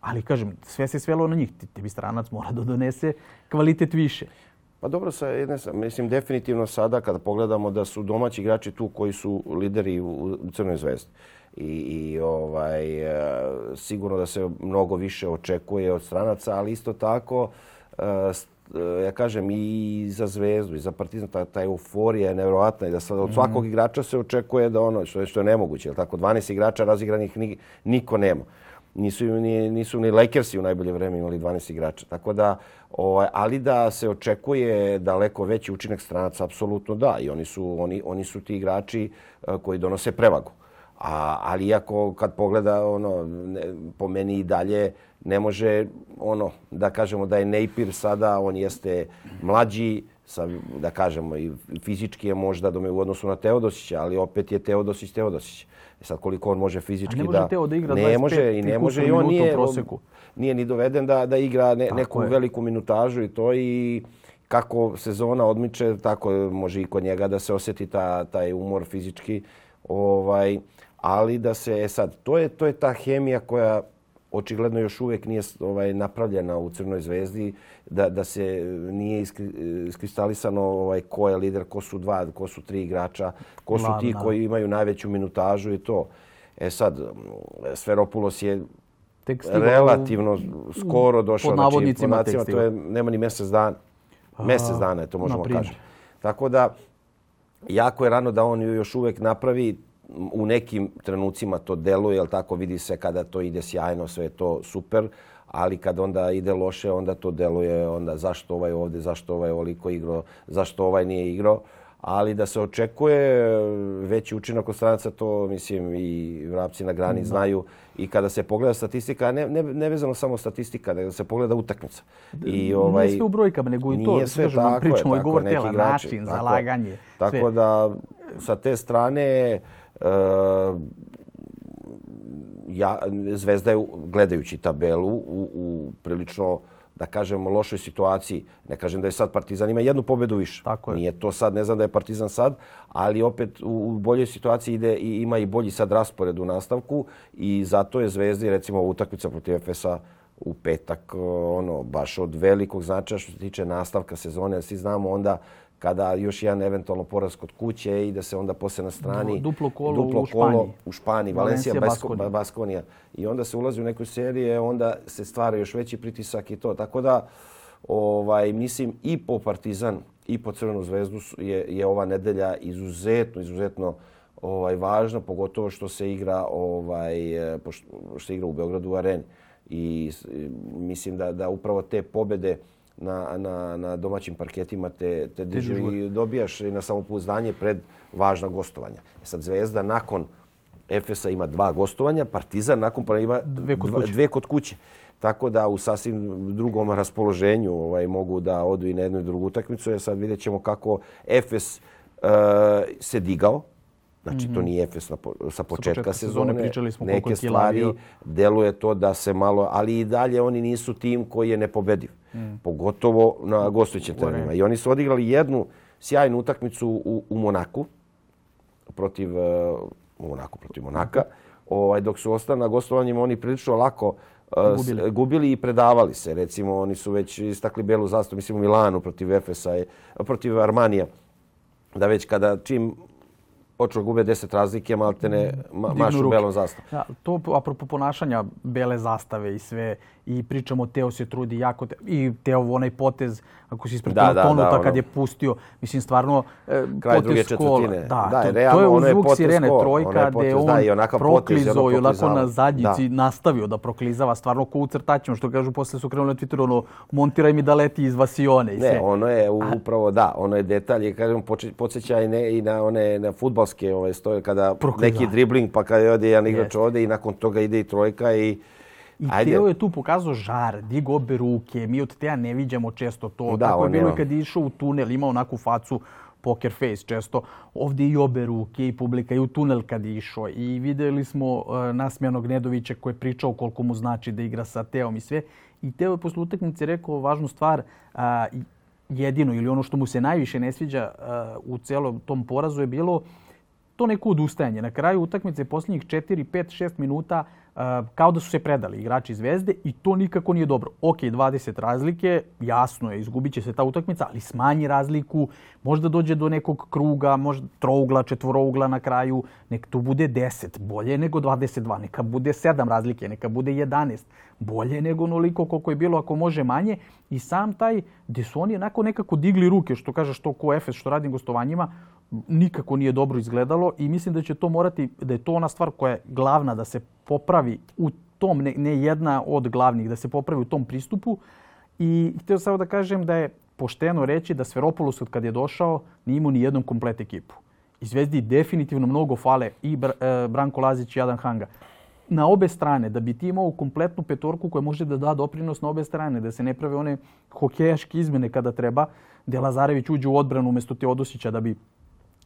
Ali kažem, sve se svelo na njih. Ti, ti bi stranac mora da donese kvalitet više. Pa dobro, sa jedne, mislim definitivno sada kada pogledamo da su domaći igrači tu koji su lideri u, u Crnoj zvezdi. I, i ovaj, e, sigurno da se mnogo više očekuje od stranaca, ali isto tako, e, e, ja kažem, i za zvezdu, i za partizan, ta, ta euforija je nevjerovatna i da sad od svakog igrača se očekuje da ono, što je, što je nemoguće, jel tako, 12 igrača razigranih ni, niko nema nisu, ni, nisu ni Lakersi u najbolje vreme imali 12 igrača. Tako da, ovaj, ali da se očekuje daleko veći učinak stranaca, apsolutno da. I oni su, oni, oni su ti igrači eh, koji donose prevagu. A, ali iako kad pogleda ono, ne, po meni i dalje ne može ono da kažemo da je Napier sada, on jeste mlađi, sa, da kažemo i fizički je možda do me u odnosu na Teodosića, ali opet je Teodosić Teodosić. E sad koliko on može fizički da... Ne može da, Teo da igra ne 25 može, i ne može i on nije, proseku. nije ni doveden da, da igra ne, neku je. veliku minutažu i to i kako sezona odmiče, tako može i kod njega da se osjeti ta, taj umor fizički. Ovaj, ali da se, e sad, to je, to je ta hemija koja očigledno još uvijek nije ovaj napravljena u Crnoj zvezdi, da, da se nije iskri, iskristalisano ovaj, ko je lider, ko su dva, ko su tri igrača, ko su ti koji imaju najveću minutažu i to. E sad, Sferopulos je Tek relativno u, skoro došao. Navodnicima znači, po to je, nema ni mjesec dana. Mjesec dana je to možemo kažem. Tako da, jako je rano da on još uvijek napravi u nekim trenucima to deluje, jel tako vidi se kada to ide sjajno, sve je to super, ali kad onda ide loše, onda to deluje, onda zašto ovaj ovdje, zašto ovaj oliko igrao, zašto ovaj nije igrao. Ali da se očekuje veći učinak od stranaca, to mislim i vrapci na grani znaju. I kada se pogleda statistika, ne, ne, ne vezano samo statistika, nego da se pogleda utakmica. I, ovaj, nije sve u brojkama, nego i to, nije sve kažem, tako, pričamo je, i govor tela, način, tako, zalaganje. Tako sve. da, sa te strane, ja, Zvezda je, gledajući tabelu, u, u prilično, da kažemo, lošoj situaciji. Ne kažem da je sad Partizan ima jednu pobedu više. Tako je. Nije to sad, ne znam da je Partizan sad, ali opet u, u boljoj situaciji ide i ima i bolji sad raspored u nastavku i zato je Zvezda, recimo, utakmica protiv FSA u petak, ono, baš od velikog značaja što se tiče nastavka sezone. Svi znamo onda kada još jedan eventualno poraz kod kuće i da se onda posle na strani duplo kolo, duplo u, Španiji. kolo u Španiji, Valencija, Baskonija. Baskonija. I onda se ulazi u neku serije, onda se stvara još veći pritisak i to. Tako da, ovaj, mislim, i po Partizan i po Crvenu zvezdu je, je ova nedelja izuzetno, izuzetno ovaj važna, pogotovo što se igra ovaj što se igra u Beogradu u areni. I mislim da da upravo te pobede na, na, na domaćim parketima te, te drži i dobijaš i na samopouzdanje pred važna gostovanja. E sad Zvezda nakon Efesa ima dva gostovanja, Partizan nakon pa ima dve kod, dva, dve kod kuće. Tako da u sasvim drugom raspoloženju ovaj mogu da odu i na jednu i drugu utakmicu. E sad vidjet ćemo kako Efes uh, se digao. Znači, mm -hmm. to nije Efes na, sa početka, sa početka sezone. Pričali smo Neke stvari deluje to da se malo... Ali i dalje oni nisu tim koji je nepobediv. Mm. Pogotovo na gostujućim terenima. I oni su odigrali jednu sjajnu utakmicu u, u Monaku protiv uh, Monaku protiv Monaka. Ovaj dok su ostali na gostovanjima oni prilično lako uh, gubili. gubili i predavali se. Recimo oni su već istakli belu zastavu mislim u Milanu protiv Efesa i protiv Armanija. Da već kada čim počeo gube 10 razlike, malo te ne ma, mašu belom zastavom. Ja, to apropo ponašanja bele zastave i sve, i pričamo Teo se trudi jako, te, i Teo onaj potez, ako si ispred da, da, Tonuta ono, kad je pustio, mislim stvarno e, kraj druge četvrtine. Da, da to, realno, to je u zvuk ono sirene trojka gdje on da, i proklizao i onako na zadnjici da. nastavio da proklizava stvarno ko u crtačima, što kažu posle su krenuli na Twitteru, ono, montiraj mi da leti iz vasione i sve. Ne, ono je upravo, da, ono je detalj, kažem, podsjeća i, ne, i na one na futbalske ove stoje, kada Prokliza. neki dribling, pa kada ode jedan igrač ode i nakon toga ide i trojka i I Ajde. Teo je tu pokazao žar, digo obe ruke, mi od Teja ne viđamo često to. Da, Tako je bilo je... kad je išao u tunel, imao onakvu facu poker face često. Ovdje i obe ruke i publika i u tunel kad je išao. I videli smo uh, nasmijanog Nedovića koji je pričao koliko mu znači da igra sa Teom i sve. I Teo je posle utakmice rekao važnu stvar, uh, jedino ili ono što mu se najviše ne sviđa uh, u celom tom porazu je bilo to neko odustajanje. Na kraju utakmice posljednjih 4, 5, 6 minuta kao da su se predali igrači Zvezde i to nikako nije dobro. Ok, 20 razlike, jasno je, izgubit će se ta utakmica, ali smanji razliku, možda dođe do nekog kruga, možda trougla, četvorougla na kraju, nek to bude 10, bolje nego 22, neka bude 7 razlike, neka bude 11, bolje nego onoliko koliko je bilo ako može manje. I sam taj, gdje su oni onako nekako digli ruke, što kaže što ko Efes, što radim gostovanjima, nikako nije dobro izgledalo i mislim da će to morati, da je to ona stvar koja je glavna da se popravi u tom, ne, ne jedna od glavnih, da se popravi u tom pristupu. I htio samo da kažem da je pošteno reći da Sferopoulos od kad je došao nije imao ni jednom komplet ekipu. I Zvezdi definitivno mnogo fale i e, Branko Lazić i Adam Hanga. Na obe strane, da bi ti imao kompletnu petorku koja može da da doprinos na obe strane, da se ne prave one hokejaške izmene kada treba, gde Lazarević uđe u odbranu umjesto Teodosića da bi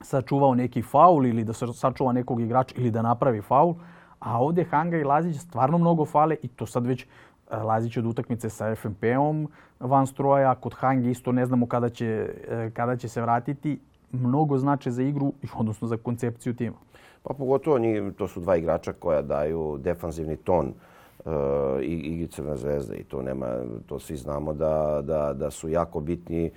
sačuvao neki faul ili da se sačuva nekog igrača ili da napravi faul. A ovdje Hanga i Lazić stvarno mnogo fale i to sad već e, Lazić od utakmice sa FNP-om van stroja. Kod Hange isto ne znamo kada će, e, kada će se vratiti. Mnogo znače za igru, odnosno za koncepciju tima. Pa pogotovo njih, to su dva igrača koja daju defanzivni ton uh, i, i Crna zvezda i to nema, to svi znamo da, da, da su jako bitni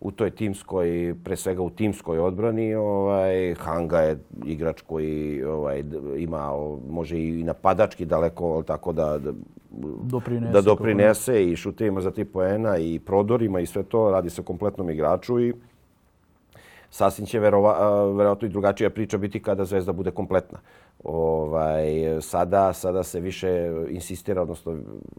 u toj timskoj, pre svega u timskoj odbrani. Ovaj, Hanga je igrač koji ovaj, ima, može i napadački daleko, tako da, da doprinese, da doprinese i šutima za tri poena i prodorima i sve to. Radi se o kompletnom igraču i sasvim će verova, verovatno i drugačija priča biti kada Zvezda bude kompletna. Ovaj, sada, sada se više insistira, odnosno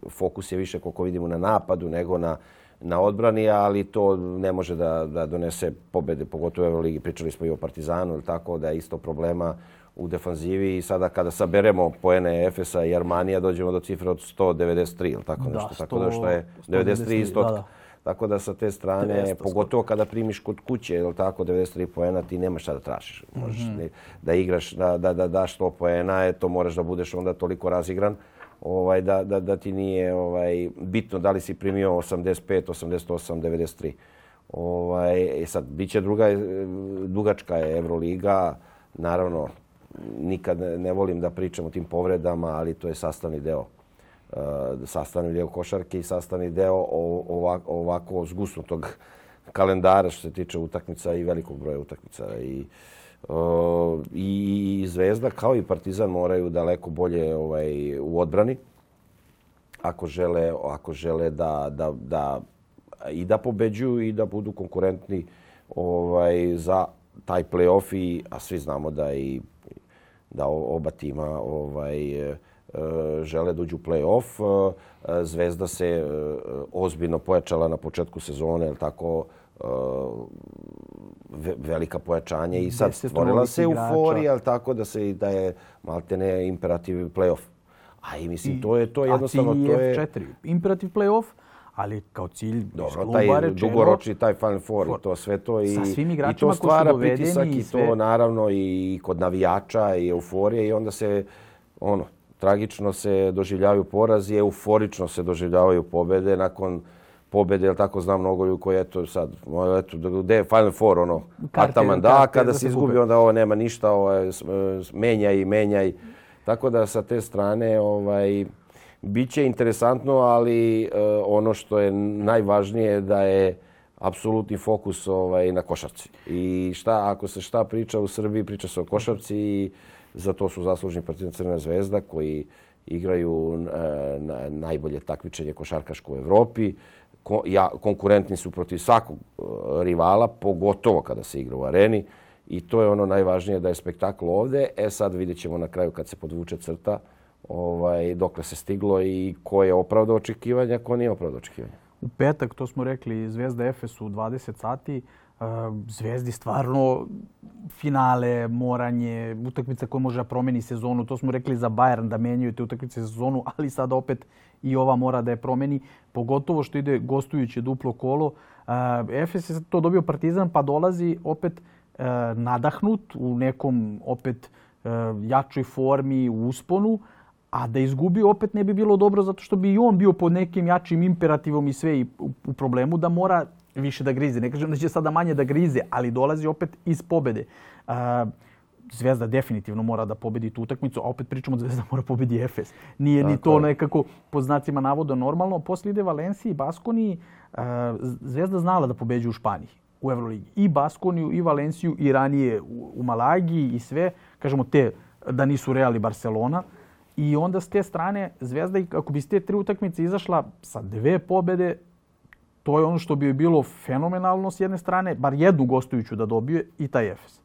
fokus je više koliko vidimo na napadu nego na na odbrani, ali to ne može da, da donese pobede, pogotovo u Euroligi. Pričali smo i o Partizanu, ili tako, da je isto problema u defanzivi i sada kada saberemo poene Efesa i Armanija dođemo do cifre od 193 ili tako nešto. Da, 100, tako da što je 93 i 100. Tako da sa te strane, 90, pogotovo kada primiš kod kuće, ili tako, 93 poena, ti nemaš šta da tražiš. Možeš mm -hmm. da igraš, da, da, da daš 100 poena, to moraš da budeš onda toliko razigran ovaj da, da, da ti nije ovaj bitno da li si primio 85, 88, 93. Ovaj, e sad, bit će druga, e, dugačka je Euroliga. Naravno, nikad ne volim da pričam o tim povredama, ali to je sastavni deo. E, sastavni deo košarke i sastavni deo ovako, ovako zgusnutog kalendara što se tiče utakmica i velikog broja utakmica. I, uh, i Zvezda kao i Partizan moraju daleko bolje ovaj u odbrani ako žele ako žele da, da, da i da pobeđuju i da budu konkurentni ovaj za taj plej-of i a svi znamo da i da oba tima ovaj e, e, žele da uđu u plej-of. E, Zvezda se ozbiljno pojačala na početku sezone, el tako, velika pojačanja i sad stvorila se euforija, ali tako da se da je maltene imperativ play-off. A i mislim, to je to je jednostavno... to je... F4, imperativ play-off, ali kao cilj Dobro, taj rečeno, dugoročni, taj Final Four, for, to sve to i, i to stvara pritisak i, sve... to naravno i kod navijača i euforije i onda se ono tragično se doživljavaju porazi, euforično se doživljavaju pobede nakon pobjede, jel tako znam mnogo koji eto sad, eto, gde je Final Four, ono, Ataman da, kada se izgubi, onda ovo nema ništa, ovo je, menjaj i menjaj. Tako da sa te strane, ovaj, bit će interesantno, ali uh, ono što je najvažnije da je apsolutni fokus ovaj, na košarci. I šta, ako se šta priča u Srbiji, priča se o košarci i za to su zaslužni partizan Crvena zvezda koji igraju uh, na, najbolje takmičenje košarkaško u Evropi ja, konkurentni su protiv svakog e, rivala, pogotovo kada se igra u areni. I to je ono najvažnije da je spektakl ovde. E sad vidjet ćemo na kraju kad se podvuče crta ovaj, dokle se stiglo i ko je opravdao očekivanja, ko nije opravdao očekivanja. U petak, to smo rekli, Zvezda Efes u 20 sati. Zvezdi stvarno finale, moranje, utakmica koja može da promeni sezonu. To smo rekli za Bayern da menjaju te utakmice sezonu, ali sada opet i ova mora da je promeni. Pogotovo što ide gostujuće duplo kolo. Efes je to dobio Partizan pa dolazi opet e, nadahnut u nekom opet e, jačoj formi, u usponu. A da izgubi opet ne bi bilo dobro zato što bi i on bio pod nekim jačim imperativom i sve i u problemu da mora više da grize. Ne kažem da će sada manje da grize, ali dolazi opet iz pobede. Zvezda definitivno mora da pobedi tu utakmicu, a opet pričamo da Zvezda mora pobedi Efes. Nije ni to nekako po znacima navoda normalno. Poslije ide Valenciji i Baskoni. Zvezda znala da pobeđu u Španiji u Euroligi. I Baskoniju, i Valenciju, i ranije u Malagi i sve. Kažemo te da nisu Real Barcelona. I onda s te strane Zvezda, ako bi s te tri utakmice izašla sa dve pobede, to je ono što bi bilo fenomenalno s jedne strane, bar jednu gostujuću da dobije i taj Efes.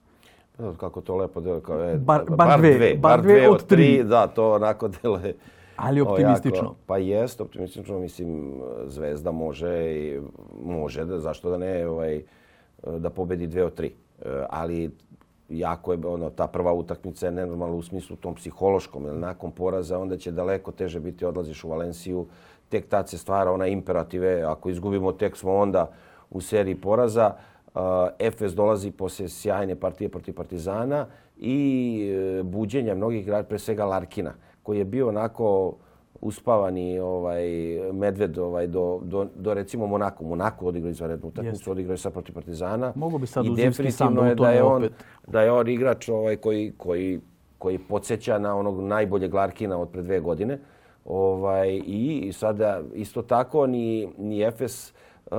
Kako to lepo delo, kao je, bar, bar, bar, dve, dve, bar dve od tri. Da, to onako dele. Ali optimistično. Jako, pa jest, optimistično, mislim, Zvezda može i može, da, zašto da ne, ovaj, da pobedi dve od tri. E, ali jako je ono ta prva utakmica je nenormalna u smislu tom psihološkom, jer nakon poraza onda će daleko teže biti odlaziš u Valenciju, tek tad se stvara ona imperative, ako izgubimo tek smo onda u seriji poraza. Uh, Efes dolazi poslije sjajne partije protiv Partizana i e, buđenja mnogih igrača, pre svega Larkina, koji je bio onako uspavani ovaj medved ovaj do, do, do recimo Monako. Monako odigrao izvanrednu utakmicu, odigrao je sad protiv Partizana. Mogu bi sad uzimski sam je da je on, Da je on igrač ovaj, koji, koji, koji podsjeća na onog najboljeg Larkina od pre dve godine. Ovaj, I sada isto tako ni, ni Efes uh,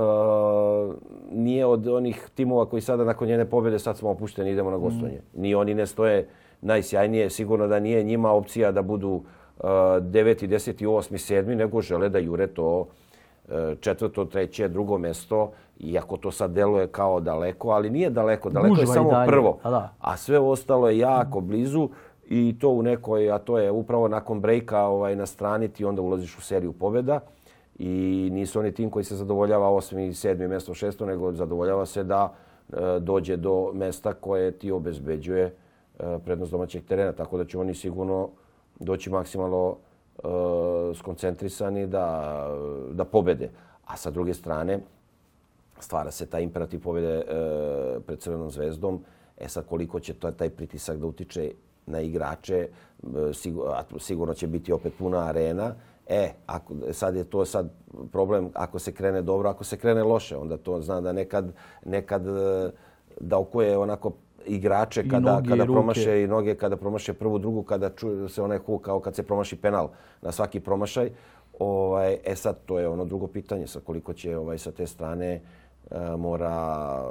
nije od onih timova koji sada nakon njene pobjede sad smo opušteni idemo na gostovanje. Mm. Ni oni ne stoje najsjajnije. Sigurno da nije njima opcija da budu uh, 9. 10. 8. 7. nego žele da jure to uh, četvrto, treće, drugo mesto. Iako to sad deluje kao daleko, ali nije daleko. Daleko Užva je samo prvo. A, a sve ostalo je jako blizu i to u nekoj, a to je upravo nakon brejka ovaj, na strani ti onda ulaziš u seriju pobjeda i nisu oni tim koji se zadovoljava 8. i 7. mjesto, 6. nego zadovoljava se da e, dođe do mesta koje ti obezbeđuje e, prednost domaćeg terena. Tako da će oni sigurno doći maksimalno e, skoncentrisani da, da pobede. A sa druge strane, stvara se taj imperativ pobjede e, pred Crvenom zvezdom. E sad koliko će to, taj pritisak da utiče na igrače, sigurno će biti opet puna arena. E, ako, sad je to sad problem ako se krene dobro, ako se krene loše, onda to zna da nekad, nekad e, da oko je onako igrače kada, nogi, kada promaše i noge, kada promaše prvu, drugu, kada čuje se onaj hu kao kad se promaši penal na svaki promašaj. Ovaj, e sad, to je ono drugo pitanje sa koliko će ovaj sa te strane E, mora,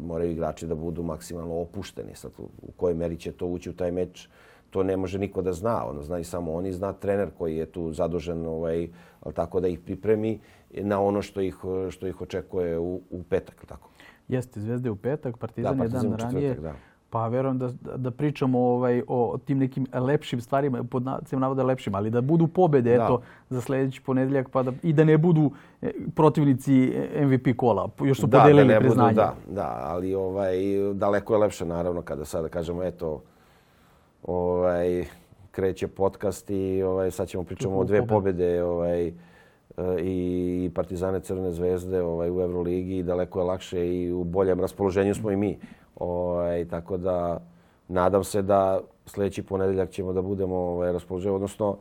moraju igrači da budu maksimalno opušteni. Sad, u kojoj meri će to ući u taj meč, to ne može niko da zna. Ono zna i samo oni, zna trener koji je tu zadužen ovaj, tako da ih pripremi na ono što ih, što ih očekuje u, u petak. Tako. Jeste, Zvezde u petak, Partizan, da, partizan je dan ranije. Da. Pa verujem da, da pričamo ovaj, o tim nekim lepšim stvarima, pod nacima navoda lepšim, ali da budu pobede da. eto, za sljedeći ponedjeljak pa da, i da ne budu e, protivnici MVP kola. Još su da, podelili da priznanje. da, da, ali ovaj, daleko je lepše naravno kada sada kažemo eto, ovaj, kreće podcast i ovaj, sad ćemo pričamo o dve pobjede ovaj, E, i Partizane Crne zvezde ovaj, u Euroligi. Daleko je lakše i u boljem raspoloženju smo i mi. Ovaj, tako da nadam se da sljedeći ponedeljak ćemo da budemo ovaj, raspoloženi, odnosno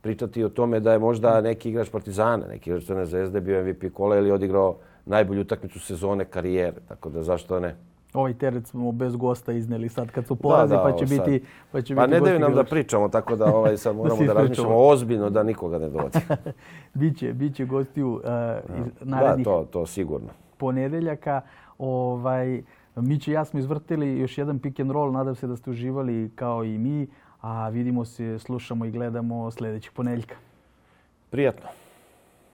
pričati o tome da je možda neki igrač Partizana, neki igrač Crne zvezde bio MVP kola ili odigrao najbolju utakmicu sezone karijere. Tako da zašto ne? Ovaj teret smo bez gosta izneli sad kad su porazi, pa će biti pa će pa biti ne daju nam da pričamo, tako da ovaj sad moramo da, da razmišljamo ozbiljno da nikoga ne dođe. biće biće gostiju uh, narednih. Da, to to sigurno. Ponedeljaka, ovaj Mići i ja smo izvrtili još jedan pick and roll. Nadam se da ste uživali kao i mi. A vidimo se, slušamo i gledamo sljedećeg ponedjeljka. Prijatno.